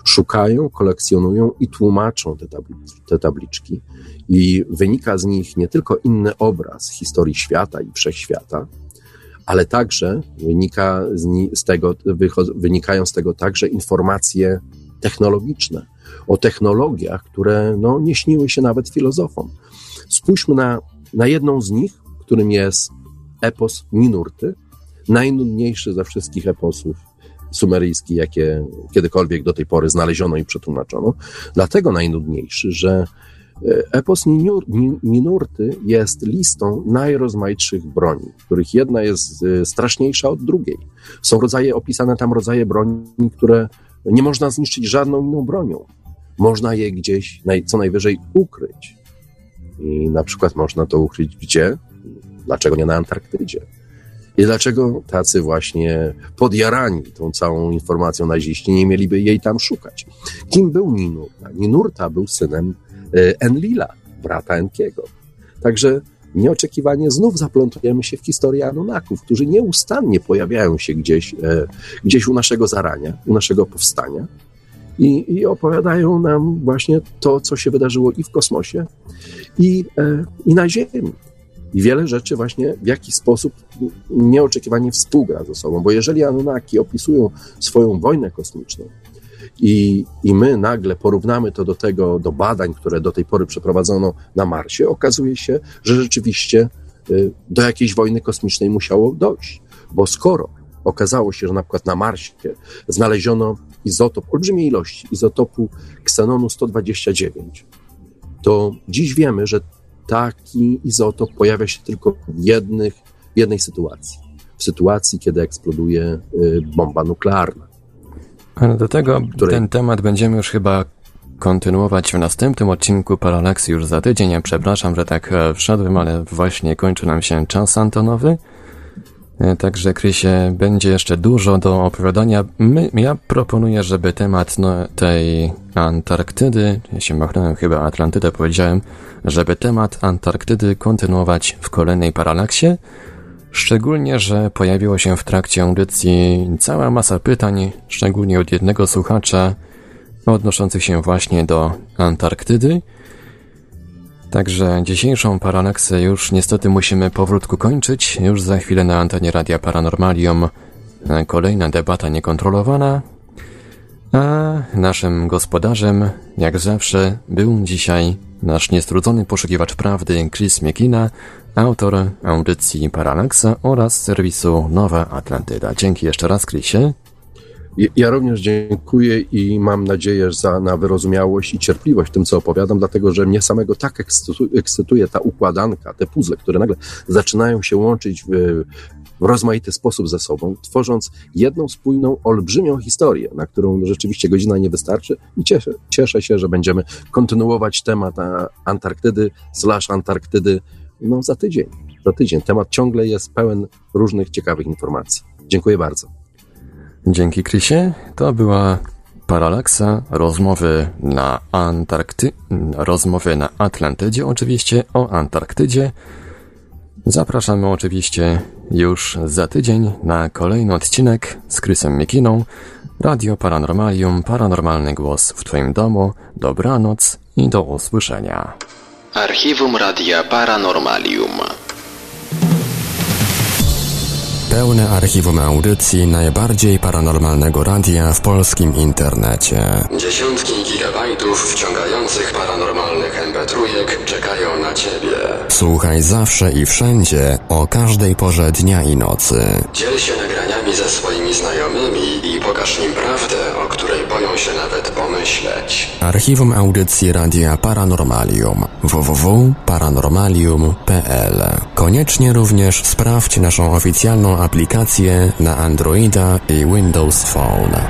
szukają, kolekcjonują i tłumaczą te, tablic, te tabliczki. I wynika z nich nie tylko inny obraz historii świata i wszechświata, ale także wynika z, z tego, wynikają z tego także informacje technologiczne o technologiach, które no, nie śniły się nawet filozofom. Spójrzmy na, na jedną z nich, którym jest epos Ninurty, najnudniejszy ze wszystkich eposów sumeryjskich, jakie kiedykolwiek do tej pory znaleziono i przetłumaczono. Dlatego najnudniejszy, że e, epos Ninurty jest listą najrozmaitszych broni, których jedna jest e, straszniejsza od drugiej. Są rodzaje, opisane tam rodzaje broni, które nie można zniszczyć żadną inną bronią. Można je gdzieś co najwyżej ukryć. I na przykład można to ukryć gdzie? Dlaczego nie na Antarktydzie? I dlaczego tacy właśnie podjarani tą całą informacją naziści nie mieliby jej tam szukać? Kim był Ninurta? Ninurta był synem e, Enlila, brata Enkiego. Także nieoczekiwanie znów zaplątujemy się w historię Anunnaków, którzy nieustannie pojawiają się gdzieś, e, gdzieś u naszego zarania, u naszego powstania i, i opowiadają nam właśnie to, co się wydarzyło i w kosmosie, i, e, i na Ziemi i wiele rzeczy właśnie w jakiś sposób nieoczekiwanie współgra ze sobą, bo jeżeli Anunnaki opisują swoją wojnę kosmiczną i, i my nagle porównamy to do tego, do badań, które do tej pory przeprowadzono na Marsie, okazuje się, że rzeczywiście y, do jakiejś wojny kosmicznej musiało dojść, bo skoro okazało się, że na przykład na Marsie znaleziono izotop, olbrzymiej ilości izotopu ksenonu 129, to dziś wiemy, że taki izotop pojawia się tylko w, jednych, w jednej sytuacji. W sytuacji, kiedy eksploduje y, bomba nuklearna. Ale do tego której... ten temat będziemy już chyba kontynuować w następnym odcinku Paralaksy już za tydzień. Ja przepraszam, że tak e, wszedłem, ale właśnie kończy nam się czas antonowy. E, także, Krysie, będzie jeszcze dużo do opowiadania. My, ja proponuję, żeby temat no, tej Antarktydy, ja się machnąłem chyba Atlantydę powiedziałem, żeby temat Antarktydy kontynuować w kolejnej paralaksie. Szczególnie, że pojawiło się w trakcie audycji cała masa pytań, szczególnie od jednego słuchacza, odnoszących się właśnie do Antarktydy. Także dzisiejszą paralaksę już niestety musimy powrótku kończyć. Już za chwilę na antenie Radia Paranormalium kolejna debata niekontrolowana. A naszym gospodarzem, jak zawsze, był dzisiaj nasz niestrudzony poszukiwacz prawdy Chris Miekina, autor audycji Paralaksa oraz serwisu Nowa Atlantyda. Dzięki jeszcze raz, Chrisie. Ja również dziękuję i mam nadzieję za, na wyrozumiałość i cierpliwość w tym, co opowiadam, dlatego że mnie samego tak ekscytuje ta układanka, te puzzle, które nagle zaczynają się łączyć w, w rozmaity sposób ze sobą, tworząc jedną spójną, olbrzymią historię, na którą rzeczywiście godzina nie wystarczy i cieszę, cieszę się, że będziemy kontynuować temat Antarktydy slash Antarktydy no, za tydzień. Za tydzień. Temat ciągle jest pełen różnych ciekawych informacji. Dziękuję bardzo. Dzięki Krysie. To była Paralaksa, rozmowy na Antarkty... rozmowy na Atlantydzie, oczywiście o Antarktydzie. Zapraszamy oczywiście już za tydzień na kolejny odcinek z Krysem Mikiną. Radio Paranormalium, paranormalny głos w Twoim domu. Dobranoc i do usłyszenia. Archiwum Radia Paranormalium. Pełne archiwum audycji najbardziej paranormalnego radia w polskim internecie. Dziesiątki gigabajtów wciągających paranormalnych mp czekają na Ciebie. Słuchaj zawsze i wszędzie, o każdej porze dnia i nocy. Dziel się nagraniami ze swoimi znajomymi i pokaż im prawdę, się nawet pomyśleć. Archiwum audycji Radia Paranormalium www.paranormalium.pl Koniecznie również sprawdź naszą oficjalną aplikację na Androida i Windows Phone.